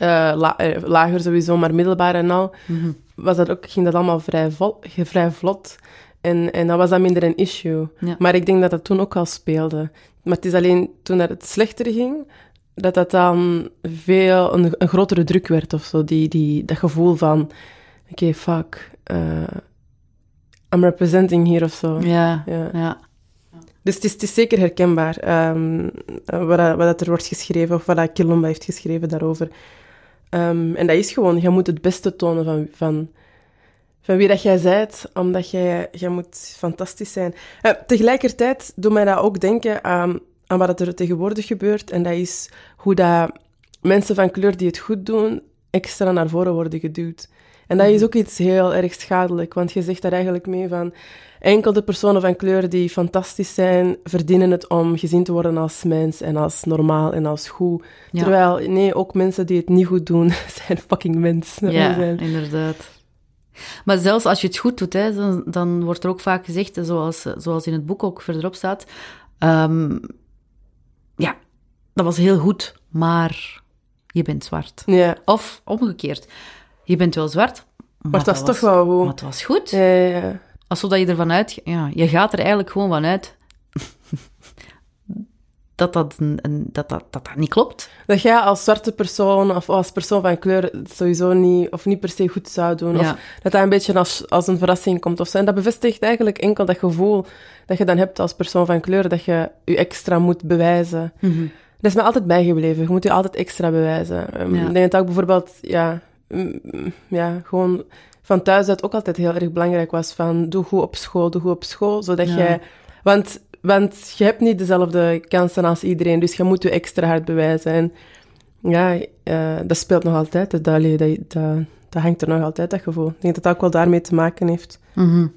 uh, lager sowieso, maar middelbaar en al, mhm. was dat ook, ging dat allemaal vrij, vol, vrij vlot. En, en dat was dan minder een issue. Maar ik denk dat dat toen ook al speelde. Maar het is alleen toen het slechter ging, dat dat dan veel een, een grotere druk werd of zo. Die, die, dat gevoel van, oké, fuck, uh, I'm representing hier of zo. Ja, ja. ja. Dus het is, het is zeker herkenbaar um, wat, wat er wordt geschreven, of wat Kilomba heeft geschreven daarover. Um, en dat is gewoon, je moet het beste tonen van, van, van wie dat jij bent, omdat jij, jij moet fantastisch zijn. Uh, tegelijkertijd doet mij dat ook denken aan, aan wat er tegenwoordig gebeurt. En dat is hoe dat mensen van kleur die het goed doen, extra naar voren worden geduwd. En dat is mhm. ook iets heel erg schadelijk, want je zegt daar eigenlijk mee van... Enkel de personen van kleur die fantastisch zijn, verdienen het om gezien te worden als mens en als normaal en als goed. Terwijl, nee, ook mensen die het niet goed doen, zijn fucking mensen. Ja, inderdaad. Maar zelfs als je het goed doet, hè, dan, dan wordt er ook vaak gezegd, zoals, zoals in het boek ook verderop staat, um, ja, dat was heel goed, maar je bent zwart. Ja. Of omgekeerd, je bent wel zwart, maar, maar dat was toch wel goed. Maar het was goed. Ja, ja. Alsof je ervan uit... Ja, je gaat er eigenlijk gewoon vanuit dat dat, een, dat, dat, dat dat niet klopt. Dat jij als zwarte persoon of als persoon van kleur het sowieso niet, of niet per se goed zou doen. Of dat dat een beetje als, als een verrassing komt of zo. En dat bevestigt eigenlijk enkel dat gevoel dat je dan hebt als persoon van kleur, dat je je extra moet bewijzen. Mhm. Dat is me altijd bijgebleven. Je moet je altijd extra bewijzen. Um, Ik denk dat ook bijvoorbeeld, ja, mm, mm, ja, gewoon van thuis uit ook altijd heel erg belangrijk was van doe goed op school, doe goed op school, zodat jij... Want, want je hebt niet dezelfde kansen als iedereen, dus je moet je extra hard bewijzen. En ja, uh, dat speelt nog altijd. Dat, dat, dat, dat hangt er nog altijd, dat gevoel. Ik denk dat dat ook wel daarmee te maken heeft. Mm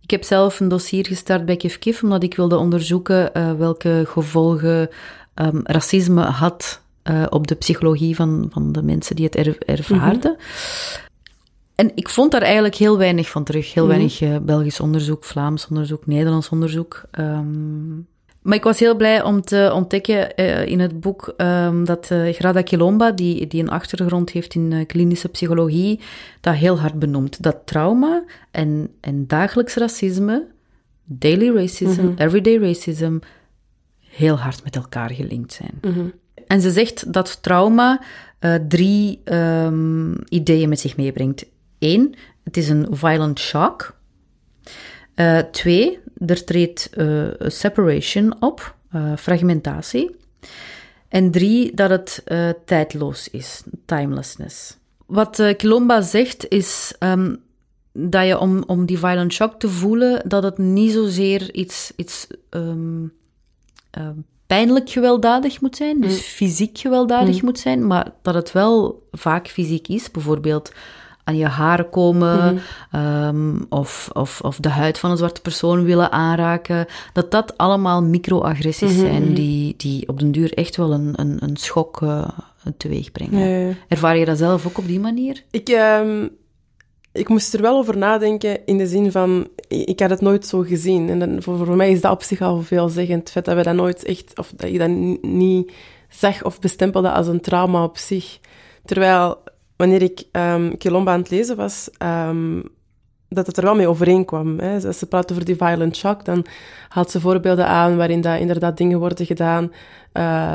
Ik heb zelf een dossier gestart bij Kif Kif, omdat ik wilde onderzoeken uh, welke gevolgen um, racisme had uh, op de psychologie van, van de mensen die het er, ervaarden. Mm en ik vond daar eigenlijk heel weinig van terug. Heel mhm. weinig uh, Belgisch onderzoek, Vlaams onderzoek, Nederlands onderzoek. Um, maar ik was heel blij om te ontdekken uh, in het boek um, dat uh, Grada Kilomba, die, die een achtergrond heeft in klinische psychologie, dat heel hard benoemt. Dat trauma en, en dagelijks racisme, daily racism, mm everyday racism, heel hard met elkaar gelinkt zijn. Mhm. En ze zegt dat trauma drie um, ideeën met zich meebrengt. Eén, het is een violent shock. Uh, twee, er treedt uh, separation op, uh, fragmentatie. En drie, dat het tijdloos is, timelessness. Wat Kilomba zegt is um, dat je om, om die violent shock te voelen, dat het niet zozeer iets, iets um, pijnlijk gewelddadig moet zijn, dus mm. fysiek gewelddadig mm. moet zijn, maar dat het wel vaak fysiek is. Bijvoorbeeld aan je haren komen mhm. ehm, of, of, of de huid van een zwarte persoon willen aanraken. Dat dat allemaal microagressies mhm, zijn mhm. die, die op den duur echt wel een, een, een schok uh, teweeg brengen. Ervaar je dat zelf ook op die manier? Ik, um, ik moest er wel over nadenken in de zin van, ik had het nooit zo gezien. En dan, voor, voor mij is dat op zich al veelzeggend, het feit dat we dat nooit echt, of dat je dat niet zag of bestempelde als een trauma op zich. Terwijl wanneer ik um, Kilomba aan het lezen was, um, dat het er wel mee overeenkwam. Als ze praat over die violent shock, dan haalt ze voorbeelden aan waarin dat inderdaad dingen worden gedaan, uh,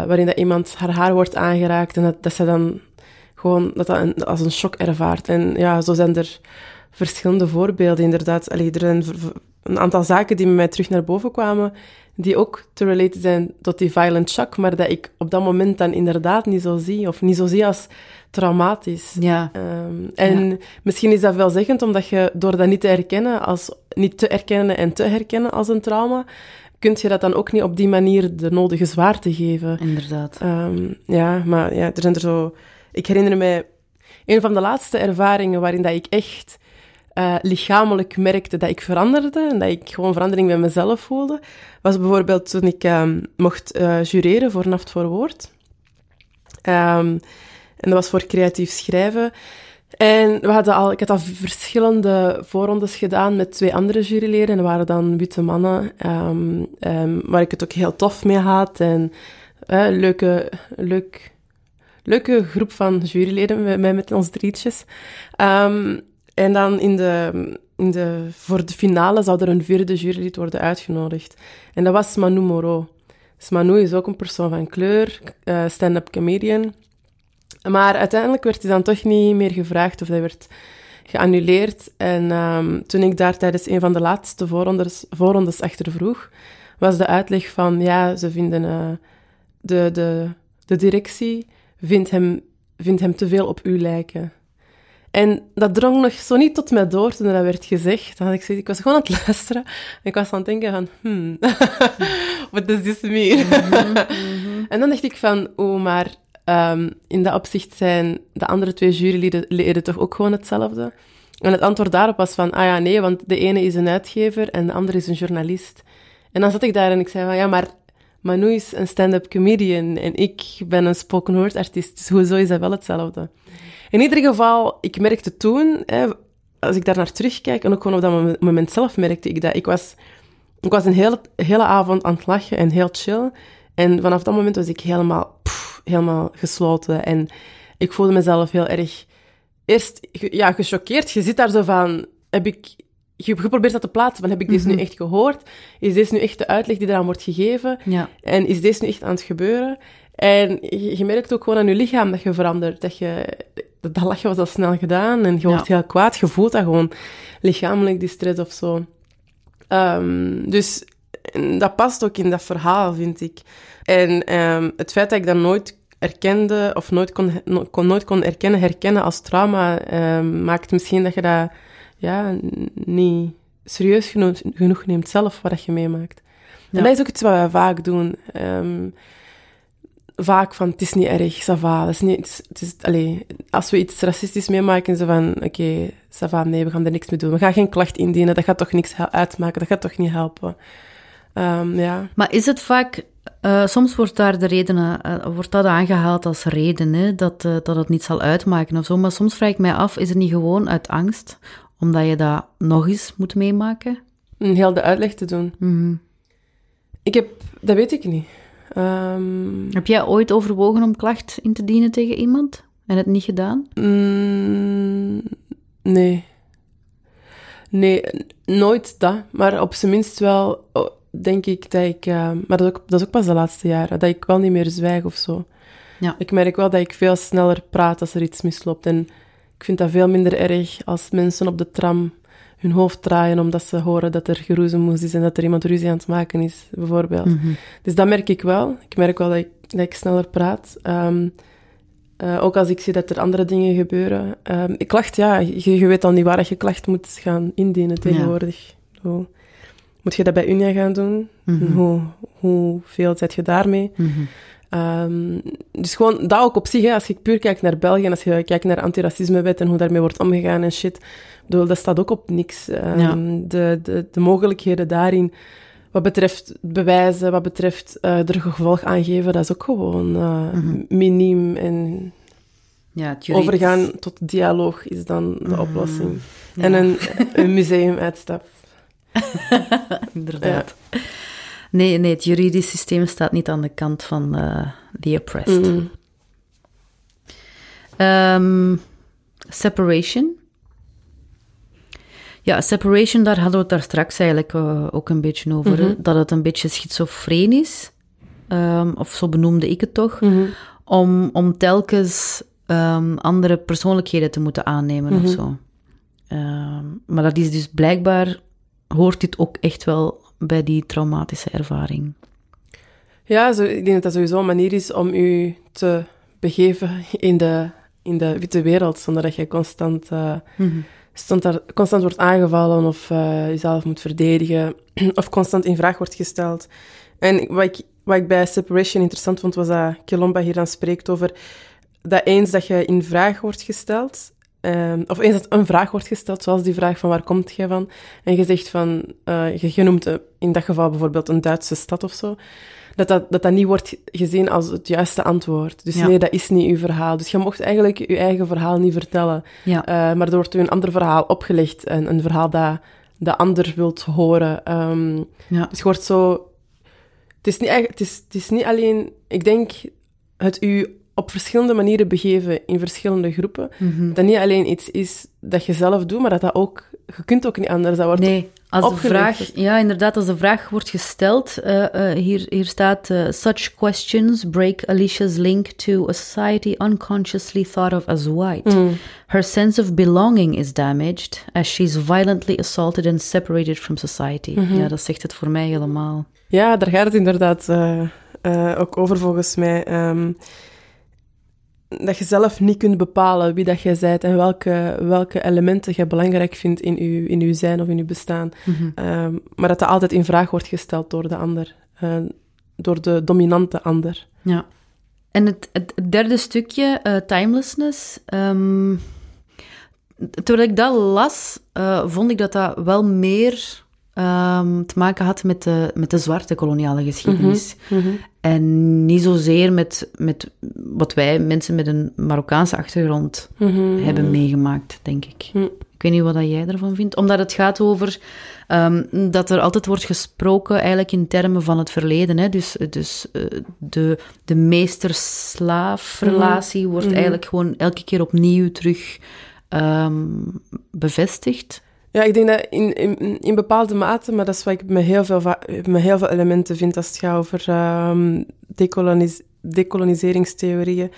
waarin dat iemand haar haar wordt aangeraakt en dat, dat ze dan gewoon dat, dat als een shock ervaart. En ja, zo zijn er verschillende voorbeelden inderdaad. Allee, er zijn een aantal zaken die met mij terug naar boven kwamen, die ook te relaten zijn tot die violent shock, maar dat ik op dat moment dan inderdaad niet zo zie, of niet zo zie als traumatisch. Ja. Um, en misschien is dat veelzeggend, omdat je door dat niet te herkennen, als, niet te erkennen en te herkennen als een trauma, kun je dat dan ook niet op die manier de nodige zwaarte geven. Inderdaad. Um, ja, maar ja, er zijn er zo... Ik herinner mij een van de laatste ervaringen waarin dat ik echt uh, lichamelijk merkte dat ik veranderde en dat ik gewoon verandering bij mezelf voelde, was bijvoorbeeld toen ik um, mocht uh, jureren voor Naft voor Woord. Um, en dat was voor creatief schrijven. En we hadden al, ik had al verschillende voorrondes gedaan met twee andere juryleden. En dat waren dan witte mannen, um, um, waar ik het ook heel tof mee had. En uh, leuke, leuk, leuke groep van juryleden, met, met ons drietjes. Um, en dan in de, in de, voor de finale zou er een vierde jurylid worden uitgenodigd. En dat was Manu Moreau. Dus Manu is ook een persoon van kleur, uh, stand-up comedian. Maar uiteindelijk werd hij dan toch niet meer gevraagd of hij werd geannuleerd. En um, toen ik daar tijdens een van de laatste voorrondes, voorrondes achter vroeg, was de uitleg van, ja, ze vinden, uh, de, de, de directie vindt hem, vindt hem te veel op u lijken. En dat drong nog zo niet tot mij door toen dat werd gezegd. Dan had ik, ik was gewoon aan het luisteren. En ik was aan het denken van, hmm, what does this mean? Mm en dan dacht ik van, oh, maar um, in dat opzicht zijn de andere twee juryleden toch ook gewoon hetzelfde? En het antwoord daarop was van, ah ja, nee, want de ene is een uitgever en de andere is een journalist. En dan zat ik daar en ik zei van, ja, maar Manu is een stand-up comedian en ik ben een spoken word artiest, dus hoezo is dat wel hetzelfde? In ieder geval, ik merkte toen, hè, als ik daar naar terugkijk, en ook gewoon op dat moment zelf merkte ik dat. Ik was, ik was een hele, hele avond aan het lachen en heel chill. En vanaf dat moment was ik helemaal, helemaal gesloten. En ik voelde mezelf heel erg, eerst ja, gechoqueerd. Je zit daar zo van, heb ik geprobeerd dat te plaatsen, van heb ik dit nu mhm. echt gehoord? Is dit nu echt de uitleg die eraan wordt gegeven? Ja. En is dit nu echt aan het gebeuren? En je, je merkt ook gewoon aan je lichaam dat je verandert. Dat je, dat lachje was al snel gedaan en je wordt heel kwaad. Je voelt dat gewoon lichamelijk, die stress of zo. Um, dus dat past ook in dat verhaal, vind ik. En um, het feit dat ik dat nooit erkende of nooit kon, kon, nooit kon erkennen, herkennen als trauma, um, maakt misschien dat je dat ja, niet serieus genoeg, genoeg neemt zelf, wat je meemaakt. Ja. En dat is ook iets wat wij vaak doen. Um, vaak van, het is niet erg, ça va. is niet, het is, allez, als we iets racistisch meemaken, zo van, oké, okay, ça va, nee, we gaan er niks mee doen. We gaan geen klacht indienen, dat gaat toch niks uitmaken, dat gaat toch niet helpen. Um, ja. Maar is het vaak, uh, soms wordt daar de reden, uh, wordt dat aangehaald als reden, hè, dat, uh, dat het niet zal uitmaken of zo. Maar soms vraag ik mij af, is het niet gewoon uit angst, omdat je dat nog eens moet meemaken? Een heel de uitleg te doen. Mm -hmm. Ik heb, dat weet ik niet. Um, Heb jij ooit overwogen om klacht in te dienen tegen iemand en het niet gedaan? Mm, nee. Nee, nooit dat. Maar op zijn minst wel denk ik dat ik... Uh, maar dat is, ook, dat is ook pas de laatste jaren. Dat ik wel niet meer zwijg of zo. Ja. Ik merk wel dat ik veel sneller praat als er iets misloopt. En ik vind dat veel minder erg als mensen op de tram hun hoofd draaien omdat ze horen dat er geroezemoes is en dat er iemand ruzie aan het maken is, bijvoorbeeld. Mhm. Dus dat merk ik wel. Ik merk wel dat ik, dat ik sneller praat. Um, uh, ook als ik zie dat er andere dingen gebeuren. Um, ik klacht, ja, je, je, weet al niet waar je klacht moet gaan indienen tegenwoordig. Ja. Moet je dat bij Unia gaan doen? Mm -hmm. Hoe, hoeveel zet je daarmee? Mm -hmm. Um, dus gewoon dat ook op zich, hè, als je puur kijkt naar België en als je kijkt naar antiracismewet en hoe daarmee wordt omgegaan en shit, bedoel, dat staat ook op niks. Um, ja. de, de, de mogelijkheden daarin, wat betreft bewijzen, wat betreft uh, er gevolg aangeven, dat is ook gewoon uh, Mhm. mm -hmm. miniem. En ja, overgaan tot dialoog is dan de Mhm. oplossing. Ja. En een, een museumuitstap. Inderdaad. Ja. Nee, nee, het juridisch systeem staat niet aan de kant van uh, the oppressed. Mm. Um, separation. Ja, separation, daar hadden we het daar straks eigenlijk uh, ook een beetje over. Mhm. Mm -hmm. Dat het een beetje schizofreen is, um, of zo benoemde ik het toch, Mm -hmm. om, om telkens um, andere persoonlijkheden te moeten aannemen mm -hmm. of zo. maar dat is dus blijkbaar, hoort dit ook echt wel bij die traumatische ervaring. Ja, zo, ik denk dat dat sowieso een manier is om u te begeven in de, in de witte wereld, zonder dat je constant, uh, mm -hmm. constant, constant wordt aangevallen of uh, jezelf moet verdedigen, of constant in vraag wordt gesteld. En wat ik, wat ik bij Separation interessant vond, was dat Kilomba hier dan spreekt over dat eens dat je in vraag wordt gesteld, ehm, of eens dat een vraag wordt gesteld, zoals die vraag van waar komt jij van, en je zegt van, uh, je noemt uh, in dat geval bijvoorbeeld een Duitse stad of zo, dat dat, dat, dat niet wordt gezien als het juiste antwoord. Dus nee, dat is niet uw verhaal. Dus je mocht eigenlijk je eigen verhaal niet vertellen. Ja. Uh, maar er wordt u een ander verhaal opgelegd, en een verhaal dat de ander wilt horen. Um, ja. Dus je wordt zo... Het is, niet, het, is, het is niet alleen... Ik denk, het u op verschillende manieren begeven in verschillende groepen. Mm Dat niet alleen iets is dat je zelf doet, maar dat dat ook... Je kunt ook niet anders. Dat wordt nee, als de vraag... Ja, inderdaad, als de vraag wordt gesteld... Uh, uh, hier, hier staat... Uh, Such questions break Alicia's link to a society unconsciously thought of as white. Mm. Her sense of belonging is damaged... as she's violently assaulted and separated from society. Mm -hmm. Ja, dat zegt het voor mij helemaal. Ja, daar gaat het inderdaad ook over, volgens mij... Um, dat je zelf niet kunt bepalen wie dat jij bent en welke, welke elementen je belangrijk vindt in je, in uw zijn of in je bestaan. Mhm. Ehm, maar dat dat altijd in vraag wordt gesteld door de ander, uh, door de dominante ander. Ja. En het, het derde stukje, uh, timelessness. Um, terwijl ik dat las, uh, vond ik dat dat wel meer um, te maken had met de, met de zwarte koloniale geschiedenis. Mm -hmm. En niet zozeer met, met wat wij, mensen met een Marokkaanse achtergrond, mm -hmm. hebben meegemaakt, denk ik. Ik weet niet wat jij ervan vindt. Omdat het gaat over um, dat er altijd wordt gesproken eigenlijk in termen van het verleden. Hè? Dus, dus uh, de, de meester-slaaf-relatie wordt eigenlijk gewoon elke keer opnieuw terug um, bevestigd. Ja, ik denk dat in, in, in, bepaalde mate, maar dat is wat ik met heel veel, met heel veel elementen vind als het gaat over um, decolonis decoloniseringstheorieën,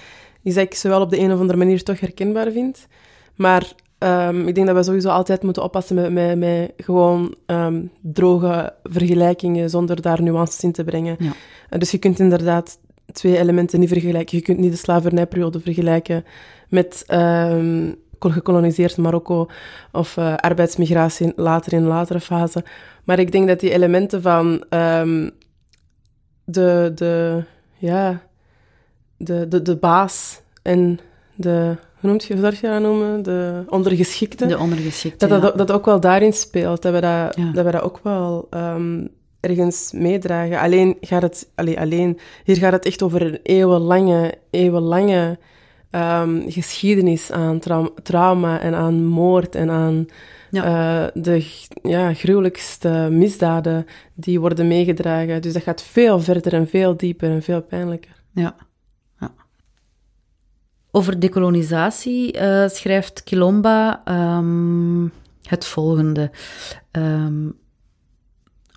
is dat ik ze wel op de een of andere manier toch herkenbaar vind. Maar um, ik denk dat we sowieso altijd moeten oppassen met, met, met gewoon um, droge vergelijkingen zonder daar nuances in te brengen. Ja. Uh, dus je kunt inderdaad twee elementen niet vergelijken. Je kunt niet de slavernijperiode vergelijken met gekoloniseerd Marokko of uh, arbeidsmigratie later in een latere fase. Maar ik denk dat die elementen van um, de, de, ja, de, de, de baas en de, hoe noemt je, zou je dat noemen? De ondergeschikte. De ondergeschikte, Dat dat, dat ook wel daarin speelt, dat we dat, ja. dat, we dat ook wel um, ergens meedragen. Alleen gaat het, alleen, alleen, hier gaat het echt over een eeuwenlange, eeuwenlange um, geschiedenis aan tra trauma en aan moord en aan ja. Uh, de ja, gruwelijkste misdaden die worden meegedragen. Dus dat gaat veel verder en veel dieper en veel pijnlijker. Ja. ja. Over decolonisatie uh, schrijft Kilomba um, het volgende. Um,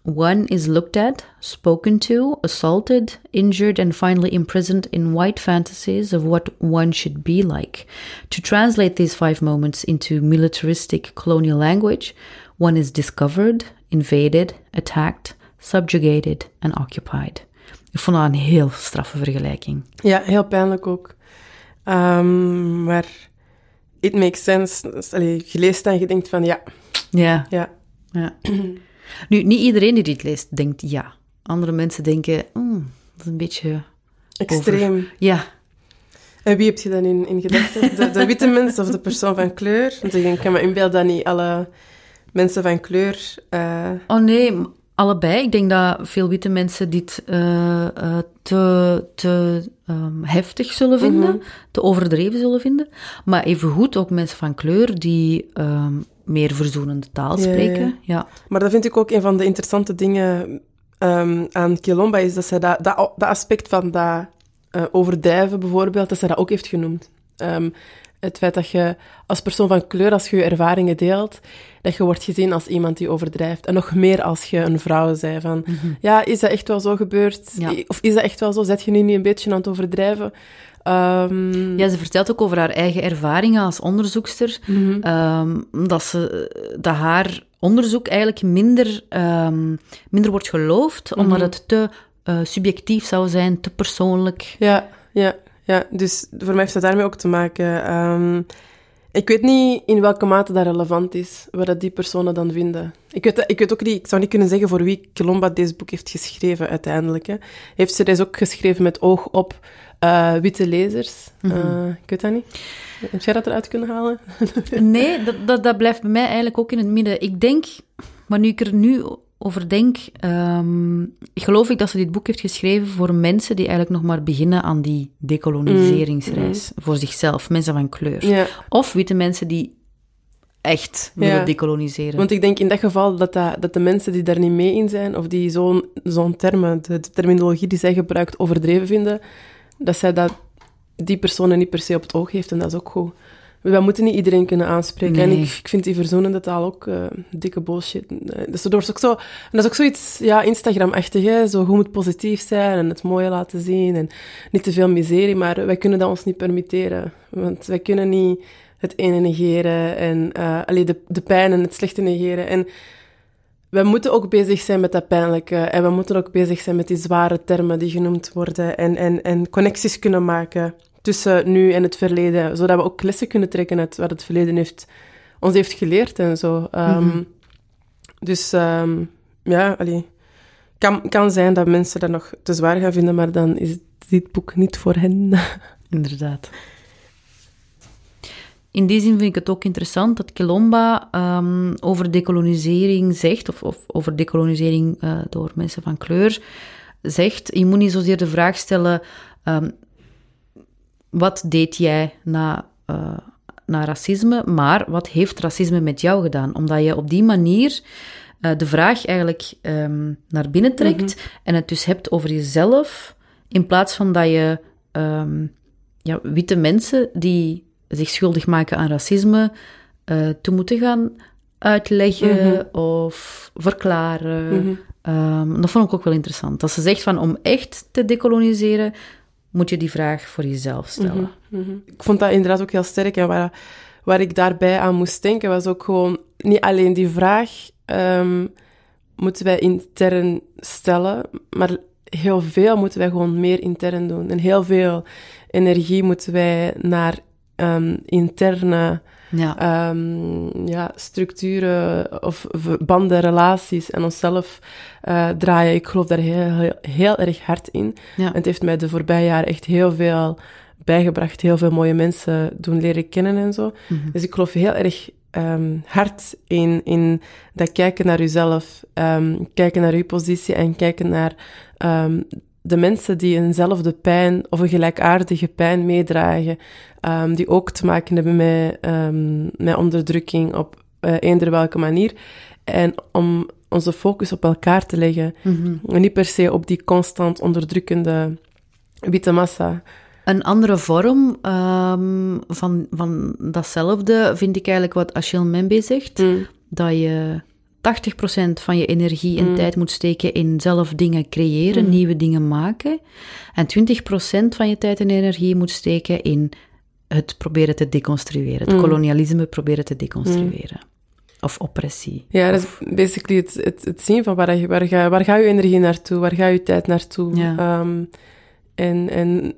One is looked at, spoken to, assaulted, injured, and finally imprisoned in white fantasies of what one should be like. To translate these five moments into militaristic colonial language, one is discovered, invaded, attacked, subjugated and occupied. Ik vond dat een heel straffe vergelijking. Ja, heel pijnlijk ook. Um, maar it makes sense. Allee, je leest en je denkt van ja. Ja. Ja. ja. Nu, niet iedereen die dit leest denkt ja. Andere mensen denken, mm, dat is een beetje... Extreem. Over. Ja. En wie heb je dan in, in gedachten? De, de, witte mens of de persoon van kleur? Want ik kan me inbeelden dat niet alle mensen van kleur... Uh... Oh nee, allebei. Ik denk dat veel witte mensen dit uh, uh, te, te um, heftig zullen vinden, mm -hmm. te overdreven zullen vinden. Maar evengoed ook mensen van kleur die... Um, meer verzoenende taal spreken. Ja, ja. Maar dat vind ik ook een van de interessante dingen um, aan Kilomba, is dat zij dat, dat, dat aspect van dat uh, overdrijven bijvoorbeeld, dat zij dat ook heeft genoemd. Um, het feit dat je als persoon van kleur, als je je ervaringen deelt, dat je wordt gezien als iemand die overdrijft. En nog meer als je een vrouw zei van, mm -hmm. ja, is dat echt wel zo gebeurd? Ja. Of is dat echt wel zo? Zet je nu niet een beetje aan het overdrijven? Um... Ja, ze vertelt ook over haar eigen ervaringen als onderzoekster. Mm -hmm. um, dat, ze, dat haar onderzoek eigenlijk minder, um, minder wordt geloofd, mm -hmm. omdat het te uh, subjectief zou zijn, te persoonlijk. Ja, ja, ja. Dus voor mij heeft dat daarmee ook te maken. en Ik weet niet in welke mate dat relevant is, wat dat die personen dan vinden. Ik weet, ik weet ook niet, ik zou niet kunnen zeggen voor wie Colomba deze boek heeft geschreven uiteindelijk. Hè. Heeft ze deze ook geschreven met oog op uh, witte lezers? Mm -hmm. ik weet dat niet. Heb jij dat eruit kunnen halen? nee, dat, dat, dat blijft bij mij eigenlijk ook in het midden. Ik denk, maar nu ik er nu over denk, um, geloof ik dat ze dit boek heeft geschreven voor mensen die eigenlijk nog maar beginnen aan die decoloniseringsreis. Mm, voor zichzelf, mensen van kleur. Ja. Of witte mensen die echt willen Ja. decoloniseren. Want ik denk in dat geval dat, dat, dat de mensen die daar niet mee in zijn, of die zo'n zo'n termen, de, de terminologie die zij gebruikt, overdreven vinden, dat zij dat, die personen niet per se op het oog heeft. En dat is ook goed. We moeten niet iedereen kunnen aanspreken. En ik, ik vind die verzonende taal ook eh, dikke bullshit. Eh, Dus dat is ook zo, en dat is ook zoiets ja, Instagram-achtig. Hè? Zo, je moet positief zijn en het mooie laten zien. En niet te veel miserie, maar wij kunnen dat ons niet permitteren. Want wij kunnen niet het ene negeren en uh, allee, de, de pijn en het slechte negeren. En we moeten ook bezig zijn met dat pijnlijke. En we moeten ook bezig zijn met die zware termen die genoemd worden. En, en, en connecties kunnen maken tussen nu en het verleden. Zodat we ook lessen kunnen trekken uit wat het verleden heeft, ons heeft geleerd en zo. Um, Mhm. Dus um, ja, allee. Kan, kan zijn dat mensen dat nog te zwaar gaan vinden, maar dan is dit boek niet voor hen. Inderdaad. In die zin vind ik het ook interessant dat Kilomba ehm, over decolonisering zegt, of, of over decolonisering eh, door mensen van kleur zegt. Je moet niet zozeer de vraag stellen: ehm, wat deed jij na, eh, na racisme, maar wat heeft racisme met jou gedaan? Omdat je op die manier eh, de vraag eigenlijk ehm, naar binnen trekt en het dus hebt over jezelf, in plaats van dat je ja, witte mensen die zich schuldig maken aan racisme eh te moeten gaan uitleggen of verklaren. Ehm, dat vond ik ook wel interessant. Dat ze zegt van om echt te decoloniseren, moet je die vraag voor jezelf stellen. Ik vond dat inderdaad ook heel sterk. En waar, waar ik daarbij aan moest denken, was ook gewoon niet alleen die vraag ehm, moeten wij intern stellen, maar heel veel moeten wij gewoon meer intern doen. En heel veel energie moeten wij naar ehm, interne Ja. ehm, ja, structuren of banden, relaties en onszelf eh, draaien. Ik geloof daar heel, heel, heel erg hard in. Ja. En het heeft mij de voorbije jaren echt heel veel bijgebracht, heel veel mooie mensen doen leren kennen en zo. Dus ik geloof heel erg ehm, hard in, in dat kijken naar jezelf, ehm, kijken naar je positie en kijken naar de mensen die eenzelfde pijn of een gelijkaardige pijn meedragen, ehm, die ook te maken hebben met, ehm, met onderdrukking op eh, eender welke manier. En om onze focus op elkaar te leggen. En niet per se op die constant onderdrukkende witte massa. Een andere vorm ehm, van, van datzelfde vind ik eigenlijk wat Achille Membe zegt. Dat je 80% van je energie en tijd moet steken in zelf dingen creëren, nieuwe dingen maken. En 20% van je tijd en energie moet steken in het proberen te deconstrueren. Het kolonialisme proberen te deconstrueren. Of oppressie. Ja, dat is basically het, het, het zien van waar, je, waar, ga, waar gaat je energie naartoe, waar gaat je tijd naartoe. Ja. Ehm, en, en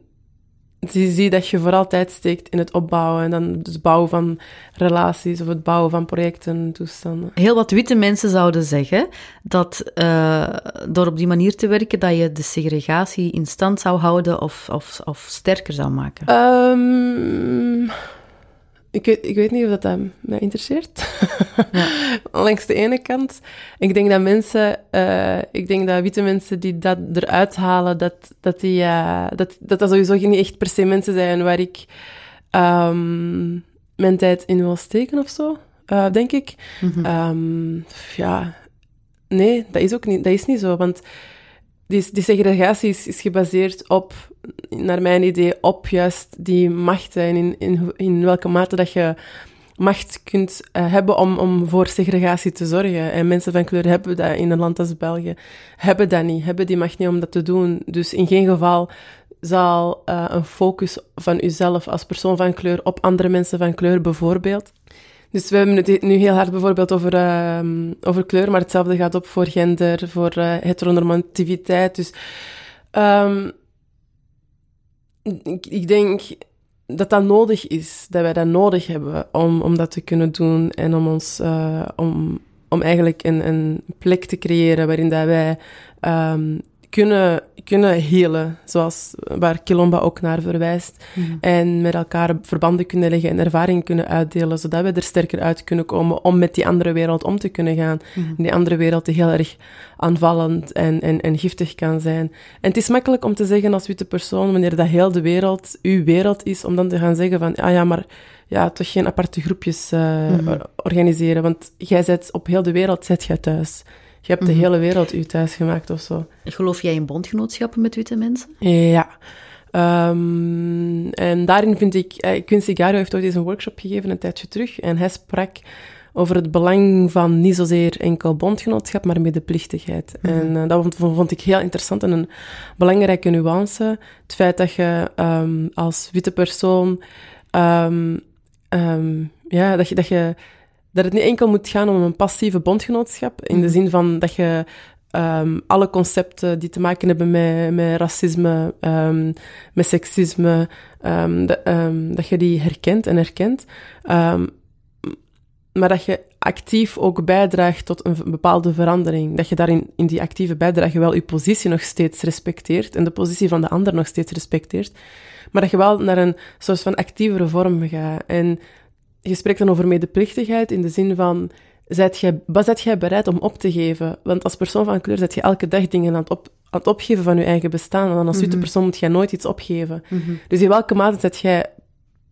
zie, zie dat je vooral tijd steekt in het opbouwen en dan het bouwen van relaties of het bouwen van projecten en toestanden. Heel wat witte mensen zouden zeggen dat eh, door op die manier te werken, dat je de segregatie in stand zou houden of, of, of sterker zou maken. Ehm, ik, weet, ik weet niet of dat, dat mij interesseert. Langs de ene kant. Ik denk dat mensen, eh, ik denk dat witte mensen die dat eruit halen, dat dat, die, eh, dat, dat, dat sowieso niet echt per se mensen zijn waar ik ehm, mijn tijd in wil steken of zo, eh, denk ik. Ehm, ja, nee, dat is ook niet, dat is niet zo, want die, die segregatie is, is gebaseerd op, naar mijn idee, op juist die macht en in, in, in welke mate dat je macht kunt eh, hebben om, om voor segregatie te zorgen. En mensen van kleur hebben dat in een land als België. Hebben dat niet, hebben die macht niet om dat te doen. Dus in geen geval zal eh, een focus van uzelf als persoon van kleur op andere mensen van kleur bijvoorbeeld. Dus we hebben het nu heel hard bijvoorbeeld over, ehm, over kleur, maar hetzelfde gaat op voor gender, voor eh, heteronormativiteit. Dus ehm, ik, ik denk dat dat nodig is, dat wij dat nodig hebben om, om dat te kunnen doen en om ons, uh, om, om eigenlijk een, een plek te creëren waarin dat wij um, kunnen, kunnen helen, zoals waar Kilomba ook naar verwijst. Mhm. En met elkaar verbanden kunnen leggen en ervaringen kunnen uitdelen, zodat we er sterker uit kunnen komen om met die andere wereld om te kunnen gaan. Mm Die andere wereld die heel erg aanvallend en, en, en giftig kan zijn. En het is makkelijk om te zeggen als witte persoon, wanneer dat heel de wereld uw wereld is, om dan te gaan zeggen van, ah ja, maar ja, toch geen aparte groepjes uh, organiseren, want jij zit op heel de wereld, zit jij thuis. Je hebt de mhm. hele wereld u thuis gemaakt of zo. Geloof jij in bondgenootschappen met witte mensen? Ja. Um, en daarin vind ik... Eh, Quincy Garo heeft ooit eens een workshop gegeven een tijdje terug. En hij sprak over het belang van niet zozeer enkel bondgenootschap, maar medeplichtigheid. Mm En uh, dat vond, vond, ik heel interessant en een belangrijke nuance. Het feit dat je um, als witte persoon... Um, ja, dat je... Dat je dat het niet enkel moet gaan om een passieve bondgenootschap, in de mhm. zin van dat je um, alle concepten die te maken hebben met, met racisme, um, met seksisme, um, dat je die herkent en herkent. maar dat je actief ook bijdraagt tot een bepaalde verandering. Dat je daarin in die actieve bijdrage wel je positie nog steeds respecteert en de positie van de ander nog steeds respecteert. Maar dat je wel naar een soort van actievere vorm gaat. En je spreekt dan over medeplichtigheid in de zin van, zijt jij, wat zet jij bereid om op te geven? Want als persoon van kleur zet je elke dag dingen aan het, op, aan het opgeven van je eigen bestaan. En dan als witte mhm. persoon moet jij nooit iets opgeven. Mhm. Dus in welke mate zet jij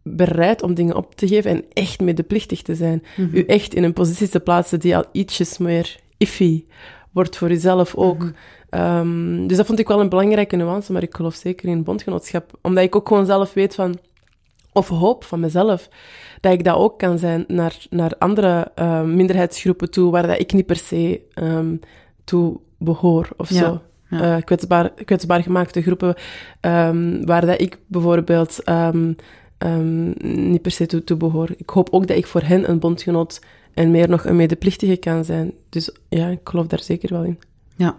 bereid om dingen op te geven en echt medeplichtig te zijn? Mm U echt in een positie te plaatsen die al ietsjes meer iffy wordt voor jezelf ook. Mhm. Ehm, dus dat vond ik wel een belangrijke nuance, maar ik geloof zeker in bondgenootschap. Omdat ik ook gewoon zelf weet van, of hoop van mezelf, dat ik dat ook kan zijn naar, naar andere uh, minderheidsgroepen toe, waar dat ik niet per se um, toe behoor of zo. Uh, kwetsbaar, kwetsbaar gemaakte groepen, um, waar dat ik bijvoorbeeld um, niet per se toe, toe behoor. Ik hoop ook dat ik voor hen een bondgenoot en meer nog een medeplichtige kan zijn. Dus ja, ik geloof daar zeker wel in. Ja.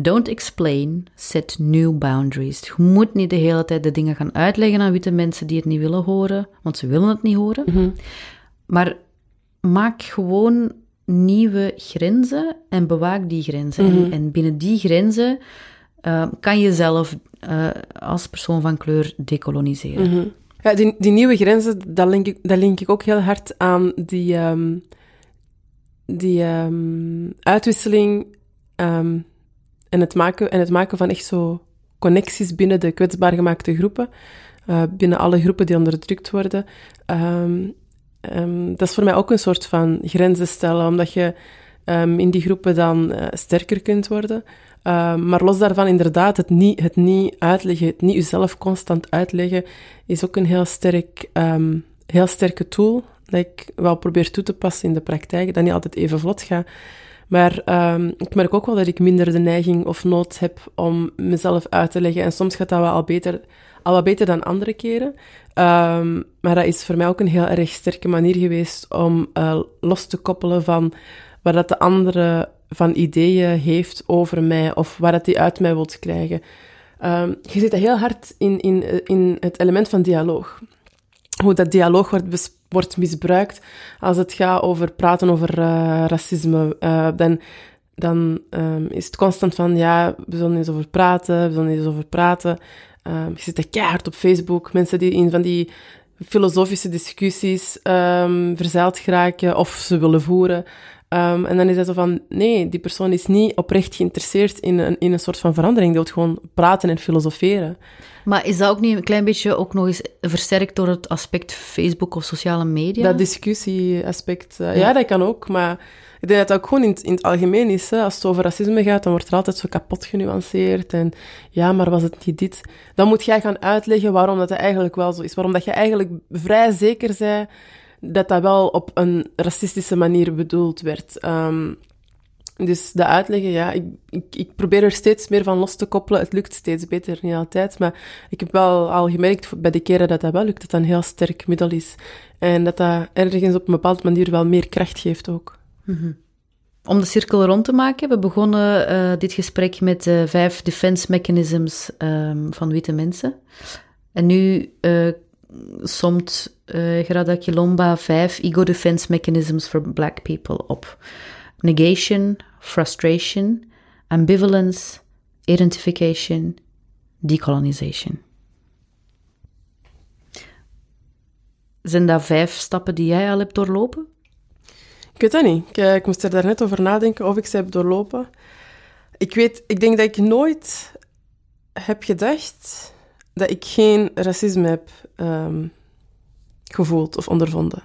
Don't explain, set new boundaries. Je moet niet de hele tijd de dingen gaan uitleggen aan witte mensen die het niet willen horen, want ze willen het niet horen. Mhm. Maar maak gewoon nieuwe grenzen en bewaak die grenzen. en, mhm. binnen die grenzen uh, kan je zelf uh, als persoon van kleur decoloniseren. Mhm. Ja, die, die, nieuwe grenzen, dat link, ik, dat link ik ook heel hard aan die, um, die um, uitwisseling um, en het maken, en het maken van echt zo connecties binnen de kwetsbaar gemaakte groepen, uh, binnen alle groepen die onderdrukt worden. Um, um, dat is voor mij ook een soort van grenzen stellen, omdat je um, in die groepen dan uh, sterker kunt worden. maar los daarvan, inderdaad, het niet, het niet uitleggen, het niet jezelf constant uitleggen, is ook een heel, sterk, heel sterke tool dat ik wel probeer toe te passen in de praktijk, dat niet altijd even vlot gaat. Maar um, ik merk ook wel dat ik minder de neiging of nood heb om mezelf uit te leggen. En soms gaat dat wel al beter, al wat beter dan andere keren. Um, maar dat is voor mij ook een heel erg sterke manier geweest om uh, los te koppelen van waar dat de andere van ideeën heeft over mij of waar dat die uit mij wilt krijgen. Um, je zit heel hard in, in, in het element van dialoog. Hoe dat dialoog wordt wordt misbruikt als het gaat over praten over uh, racisme. Uh, dan dan um, is het constant van, ja, we zullen eens over praten, we zullen eens over praten. Um, je zit er keihard op Facebook, mensen die in van die filosofische discussies um, verzeild geraken of ze willen voeren. Um, en dan is het zo van, nee, die persoon is niet oprecht geïnteresseerd in een, in een soort van verandering. Die wil gewoon praten en filosoferen. Maar is dat ook niet een klein beetje ook nog eens versterkt door het aspect Facebook of sociale media? Dat discussieaspect, uh, ja. dat kan ook. Maar ik denk dat dat ook gewoon in, in het algemeen is. Hè. Als het over racisme gaat, dan wordt er altijd zo kapot genuanceerd. En ja, maar was het niet dit? Dan moet jij gaan uitleggen waarom dat eigenlijk wel zo is. Waarom dat je eigenlijk vrij zeker bent dat dat wel op een racistische manier bedoeld werd. Um, dus de uitleggen, ja, ik, ik, ik, probeer er steeds meer van los te koppelen. Het lukt steeds beter, niet altijd. Maar ik heb wel al gemerkt bij de keren dat dat wel lukt, dat dat een heel sterk middel is. En dat dat ergens op een bepaalde manier wel meer kracht geeft ook. Mm Om de cirkel rond te maken, we begonnen uh, dit gesprek met uh, vijf defense mechanisms um, van witte mensen. En nu uh, somt uh, Grada Kilomba vijf ego defense mechanisms for black people op. Negation, frustration, ambivalence, identification, decolonization. Zijn dat vijf stappen die jij al hebt doorlopen? Ik weet dat niet. Ik, eh, ik moest er daarnet over nadenken of ik ze heb doorlopen. Ik weet, ik denk dat ik nooit heb gedacht dat ik geen racisme heb um, gevoeld of ondervonden.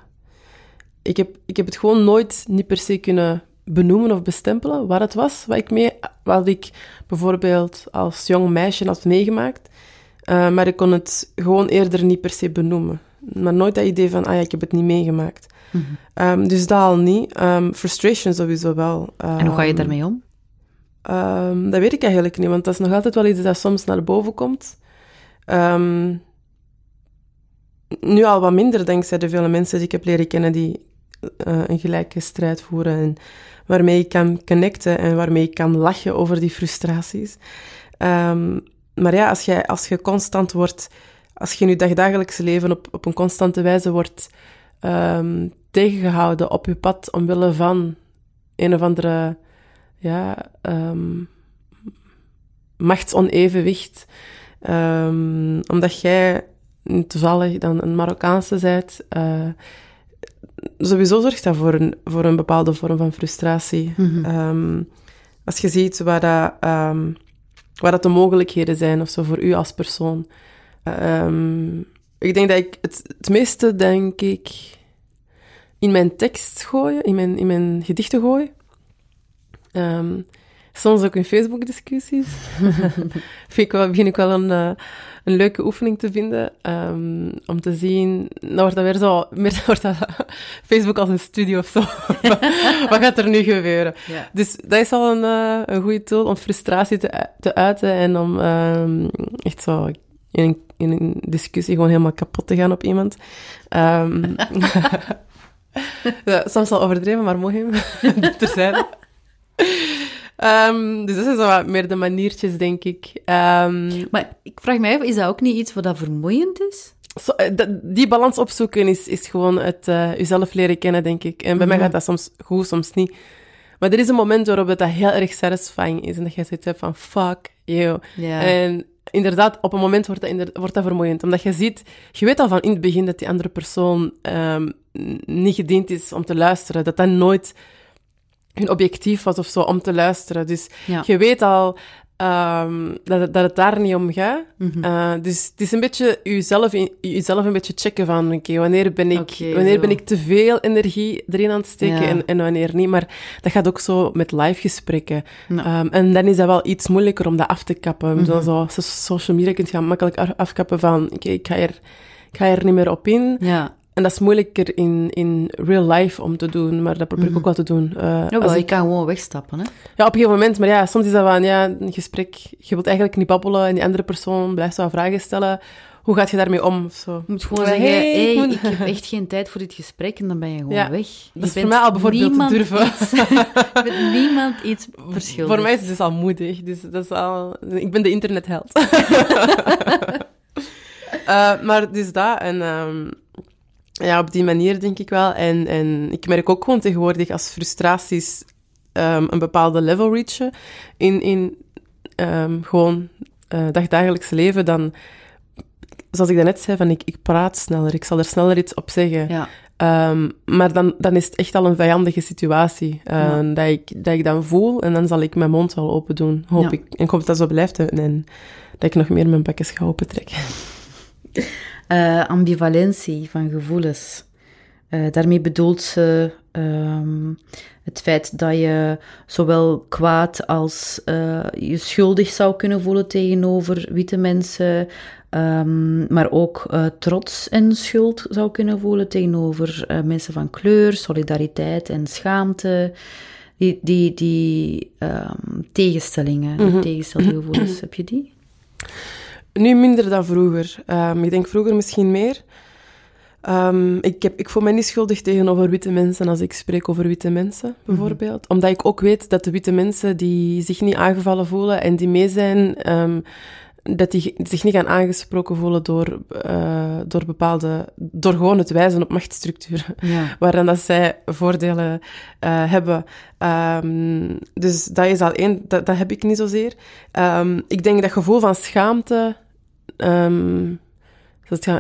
Ik heb, ik heb het gewoon nooit niet per se kunnen benoemen of bestempelen waar het was, wat ik, mee, wat ik bijvoorbeeld als jong meisje had meegemaakt. Uh, maar ik kon het gewoon eerder niet per se benoemen. Maar nooit dat idee van, ah ja, ik heb het niet meegemaakt. Mm -hmm. um, dus dat al niet. Um, frustration sowieso wel. en hoe ga je ehm, daarmee om? dat weet ik eigenlijk niet, want dat is nog altijd wel iets dat soms naar boven komt. Nu al wat minder, dankzij de vele mensen die ik heb leren kennen die uh, een gelijke strijd voeren en waarmee ik kan connecten en waarmee ik kan lachen over die frustraties. maar ja, als je, als je constant wordt als je in je dagdagelijkse leven op, op een constante wijze wordt um, tegengehouden op je pad omwille van een of andere ja, machtsonevenwicht, um, omdat jij toevallig dan een Marokkaanse zijt, uh, sowieso zorgt dat voor een, voor een bepaalde vorm van frustratie. Mm -hmm. als je ziet waar, dat, waar dat de mogelijkheden zijn of zo voor u als persoon. Ik denk dat ik het, het meeste, denk ik, in mijn tekst gooi, in mijn, in mijn gedichten gooi. Um, soms ook in Facebook-discussies. Vind ik wel, begin ik wel een, uh, een leuke oefening te vinden. Um, om te zien, dan wordt dat weer zo, meer wordt dat Facebook als een studio of zo. Wat gaat er nu gebeuren? Ja. Dus dat is al een, uh, een goede tool om frustratie te, te uiten en om um, echt zo in een, in een discussie gewoon helemaal kapot te gaan op iemand. Um, ja, soms al overdreven, maar mooi er zijn. Um, dus dat zijn zo wat meer de maniertjes, denk ik. Um, maar ik vraag me af, is dat ook niet iets wat dat vermoeiend is? Eh, die balans opzoeken is, is gewoon het uh, jezelf leren kennen, denk ik. En bij mij mhm. gaat dat soms goed, soms niet. Maar er is een moment waarop dat heel erg satisfying is. En dat je zoiets hebt van, fuck you. En inderdaad, op een moment wordt dat, wordt dat vermoeiend. Omdat je ziet, je weet al van in het begin dat die andere persoon um, niet gediend is om te luisteren. Dat dat nooit hun objectief was of zo om te luisteren. Dus je weet al um, dat, dat het daar niet om gaat. Mm dus het is een beetje jezelf, jezelf een beetje checken van, oké, wanneer, ben ik, wanneer ben ik te veel energie erin aan het steken en, en, wanneer niet. Maar dat gaat ook zo met live gesprekken. Um, en dan is dat wel iets moeilijker om dat af te kappen. Mm -hmm. zo, social media kun je makkelijk afkappen van, oké, ik ga er ik ga er niet meer op in. Ja. En dat is moeilijker in, in real life om te doen, maar dat probeer ik ook wel te doen. Uh, ja, wel, ik... kan gewoon wegstappen, hè? Ja, op een gegeven moment. Maar ja, soms is dat van, ja, een gesprek, je wilt eigenlijk niet babbelen en die andere persoon blijft zo vragen stellen. Hoe gaat je daarmee om? Zo. Je moet gewoon zeggen, hey, ik heb echt geen tijd voor dit gesprek en dan ben je gewoon ja, weg. Je dat is voor mij al bijvoorbeeld te durven. Iets, bent niemand iets verschuldigd. Voor mij is het dus al moedig. Dus dat is al... Ik ben de internetheld. uh, maar dus dat, en... Um, ja, op die manier denk ik wel. En, en ik merk ook gewoon tegenwoordig als frustraties um, een bepaalde level reachen in, in um, gewoon uh, dagdagelijkse leven, dan, zoals ik daarnet zei, van ik, ik praat sneller, ik zal er sneller iets op zeggen. Ja. Um, maar dan, dan is het echt al een vijandige situatie uh, ja. dat, ik, dat ik dan voel en dan zal ik mijn mond wel open doen, hoop ja. ik. En ik hoop dat dat zo blijft en dat ik nog meer mijn bekjes ga opentrekken. uh, ambivalentie van gevoelens. Uh, daarmee bedoelt ze um, het feit dat je zowel kwaad als uh, je schuldig zou kunnen voelen tegenover witte mensen, um, maar ook trots en schuld zou kunnen voelen tegenover mensen van kleur, solidariteit en schaamte. Die, die, die um, tegenstellingen, mm -hmm. tegenstelde gevoelens, heb je die? Nu minder dan vroeger. Um, ik denk vroeger misschien meer. Um, ik, heb, ik voel me niet schuldig tegenover witte mensen als ik spreek over witte mensen, mhm. bijvoorbeeld. Omdat ik ook weet dat de witte mensen die zich niet aangevallen voelen en die mee zijn, um, dat die zich niet gaan aangesproken voelen door, uh, door bepaalde, door gewoon het wijzen op machtsstructuren, ja. waarin dat zij voordelen uh, hebben. Um, dus dat is al één, dat, dat heb ik niet zozeer. Ik denk dat gevoel van schaamte, um,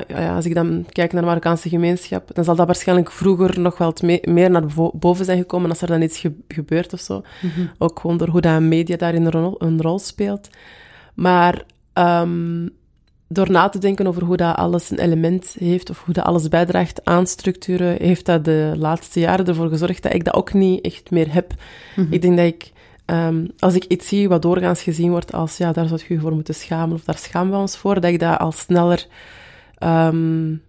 ja, als ik dan kijk naar de Marokkaanse gemeenschap, dan zal dat waarschijnlijk vroeger nog wel meer naar boven zijn gekomen als er dan iets gebeurt of zo. Mm -hmm. Ook gewoon door hoe dat media daarin een rol, een rol speelt. Maar um, door na te denken over hoe dat alles een element heeft, of hoe dat alles bijdraagt aan structuren, heeft dat de laatste jaren ervoor gezorgd dat ik dat ook niet echt meer heb. Mm -hmm. Ik denk dat ik, um, als ik iets zie wat doorgaans gezien wordt als, ja, daar zou je voor moeten schamen, of daar schamen we ons voor, dat ik dat al sneller, um,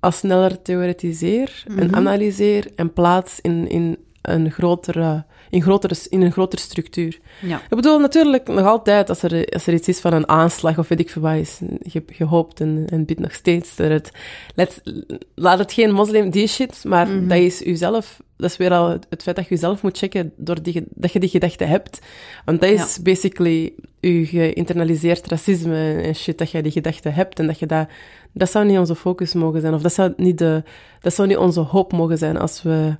al sneller theoretiseer mm -hmm. en analyseer en plaats in, in een grotere in, grotere, in een grotere structuur. Ja. Ik bedoel, natuurlijk nog altijd, als er, als er iets is van een aanslag of weet ik veel wat is, je, je hoopt en, en bidt nog steeds dat het... Let, laat het geen moslim die shit, maar mm -hmm. dat is uzelf... Dat is weer al het, feit dat je jezelf moet checken door die, dat je die gedachte hebt. Want dat is ja. basically je geïnternaliseerd racisme en shit, dat je die gedachte hebt en dat je dat... Dat zou niet onze focus mogen zijn, of dat zou niet, de, dat zou niet onze hoop mogen zijn als we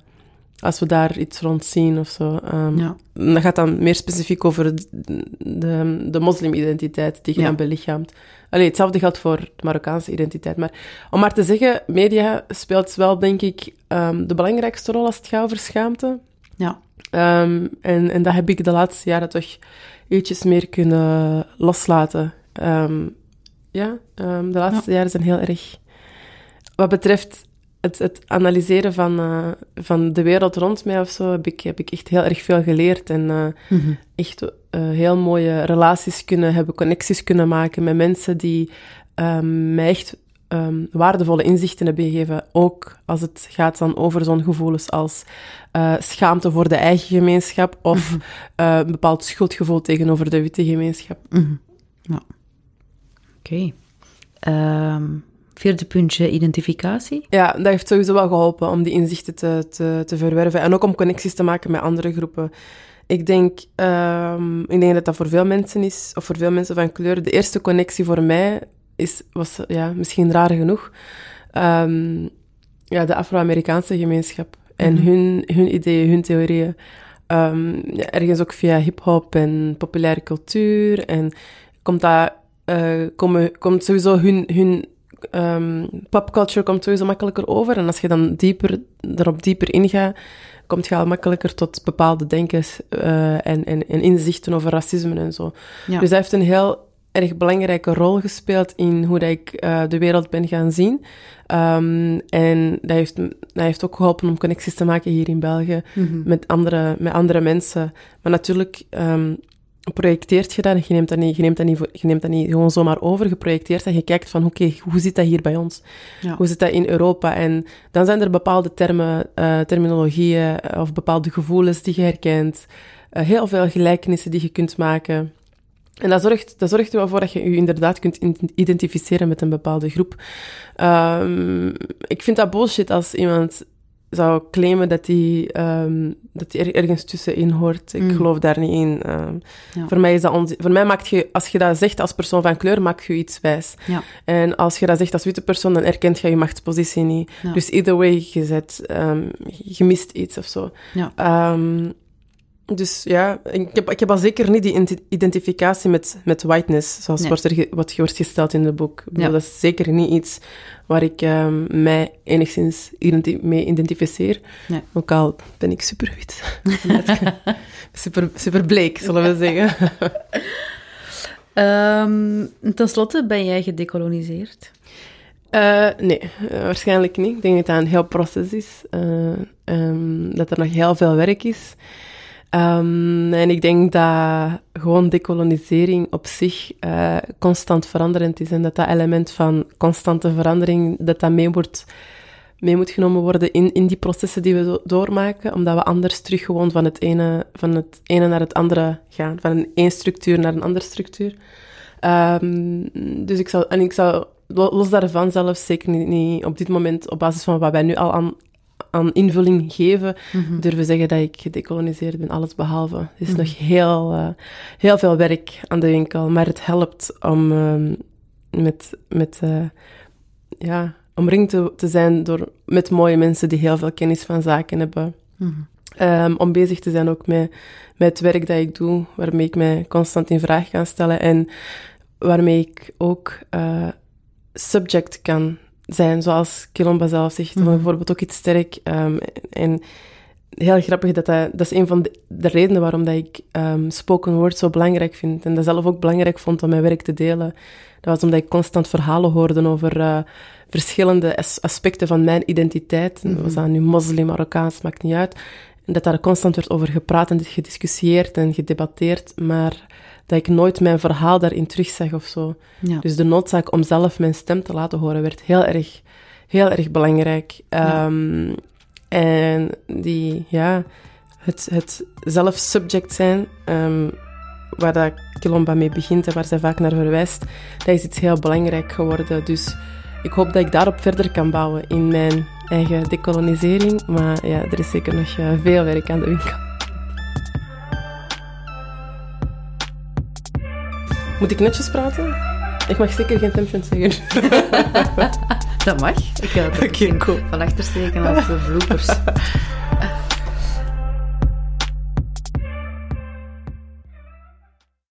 als we daar iets rond zien of zo. Um, ja. Dat gaat dan meer specifiek over de, de, de moslimidentiteit die je ja. dan belichaamt. Allee, hetzelfde geldt voor de Marokkaanse identiteit. Maar om maar te zeggen, media speelt wel, denk ik, um, de belangrijkste rol als het gaat over schaamte. Ja. Um, en, en dat heb ik de laatste jaren toch ietsjes meer kunnen loslaten. ja, de laatste ja. jaren zijn heel erg... Wat betreft het, het analyseren van, uh, van de wereld rond mij of zo, heb ik, heb ik echt heel erg veel geleerd. En uh, mm -hmm. echt uh, heel mooie relaties kunnen hebben, connecties kunnen maken met mensen die um, mij echt um, waardevolle inzichten hebben gegeven. Ook als het gaat dan over zo'n gevoelens als schaamte voor de eigen gemeenschap of mm -hmm. een bepaald schuldgevoel tegenover de witte gemeenschap. Mm -hmm. Ja. Oké. Okay. Um... Vierde puntje, identificatie. Ja, dat heeft sowieso wel geholpen om die inzichten te, te, te verwerven. En ook om connecties te maken met andere groepen. Ik denk, um, ik denk dat dat voor veel mensen is, of voor veel mensen van kleur, de eerste connectie voor mij is, was ja, misschien raar genoeg, um, ja, de Afro-Amerikaanse gemeenschap. En mm -hmm. hun, hun ideeën, hun theorieën. Um, ja, ergens ook via hip-hop en populaire cultuur. En komt, dat, uh, komen, komt sowieso hun, hun um, popculture komt sowieso makkelijker over. En als je dan dieper, erop dieper ingaat, kom je al makkelijker tot bepaalde denkens uh, en, en, en, inzichten over racisme en zo. Ja. Dus dat heeft een heel erg belangrijke rol gespeeld in hoe dat ik uh, de wereld ben gaan zien. Um, en dat heeft, dat heeft ook geholpen om connecties te maken hier in België mm -hmm. met, andere, met andere mensen. Maar natuurlijk um, projecteert je dat, je neemt dat niet, je neemt dat niet, je neemt dat niet gewoon zomaar over, je projecteert dat, je kijkt van, oké, okay, hoe zit dat hier bij ons? Ja. Hoe zit dat in Europa? En dan zijn er bepaalde termen, uh, terminologieën uh, of bepaalde gevoelens die je herkent, uh, heel veel gelijkenissen die je kunt maken. En dat zorgt, dat zorgt er wel voor dat je je inderdaad kunt identificeren met een bepaalde groep. Um, ik vind dat bullshit als iemand zou claimen dat hij um, dat die er, ergens tussenin hoort. Ik mm. geloof daar niet in. Um, ja. Voor mij is dat voor mij maakt je, als je dat zegt als persoon van kleur, maak je iets wijs. Ja. En als je dat zegt als witte persoon, dan erkent je je machtspositie niet. Ja. Dus either way, je, zet, um, je mist iets of zo. Dus ja, ik heb, ik heb al zeker niet die identificatie met, met whiteness, zoals nee. wordt er, wat wordt gesteld in het boek. Ja. Dat is zeker niet iets waar ik um, mij enigszins identi mee identificeer. Nee. Ook al ben ik superwit. super, super bleek, zullen we zeggen. um, ten slotte, ben jij gedecoloniseerd? Uh, nee, uh, waarschijnlijk niet. Ik denk dat dat een heel proces is. Uh, um, dat er nog heel veel werk is. Um, en ik denk dat gewoon decolonisering op zich uh, constant veranderend is en dat dat element van constante verandering, dat dat mee, wordt, mee moet genomen worden in, in die processen die we doormaken, omdat we anders terug gewoon van het ene, van het ene naar het andere gaan, van een één structuur naar een andere structuur. Um, dus ik zou, en ik zou los daarvan zelfs zeker niet, niet, op dit moment, op basis van wat wij nu al aan aan invulling geven, durven zeggen dat ik gedecoloniseerd ben, alles behalve. Er is nog heel, eh, heel veel werk aan de winkel, maar het helpt om ehm, met, met uh, ja, omringd te, te, zijn door, met mooie mensen die heel veel kennis van zaken hebben. Ehm, om bezig te zijn ook met, met het werk dat ik doe, waarmee ik mij constant in vraag kan stellen en waarmee ik ook uh, subject kan zijn, zoals Kilomba zelf zegt, mm bijvoorbeeld ook iets sterk. Um, en heel grappig dat dat, dat is een van de, de redenen waarom dat ik um, spoken word zo belangrijk vind. En dat zelf ook belangrijk vond om mijn werk te delen. Dat was omdat ik constant verhalen hoorde over uh, verschillende aspecten van mijn identiteit. Mm -hmm. Was dat nu moslim, Marokkaans, maakt niet uit. En dat daar constant werd over gepraat en gediscussieerd en gedebatteerd, maar dat ik nooit mijn verhaal daarin terugzag of zo. Ja. Dus de noodzaak om zelf mijn stem te laten horen werd heel erg, heel erg belangrijk. Ja. Um, en die, ja, het, het zelf subject zijn, um, waar dat Kilomba mee begint en waar zij vaak naar verwijst, dat is iets heel belangrijk geworden. Dus ik hoop dat ik daarop verder kan bouwen in mijn eigen decolonisering. Maar ja, er is zeker nog uh, veel werk aan de winkel. Moet ik netjes praten? Ik mag zeker geen temption zeggen. dat mag. Ik ga het okay, cool. van achter steken als bloopers.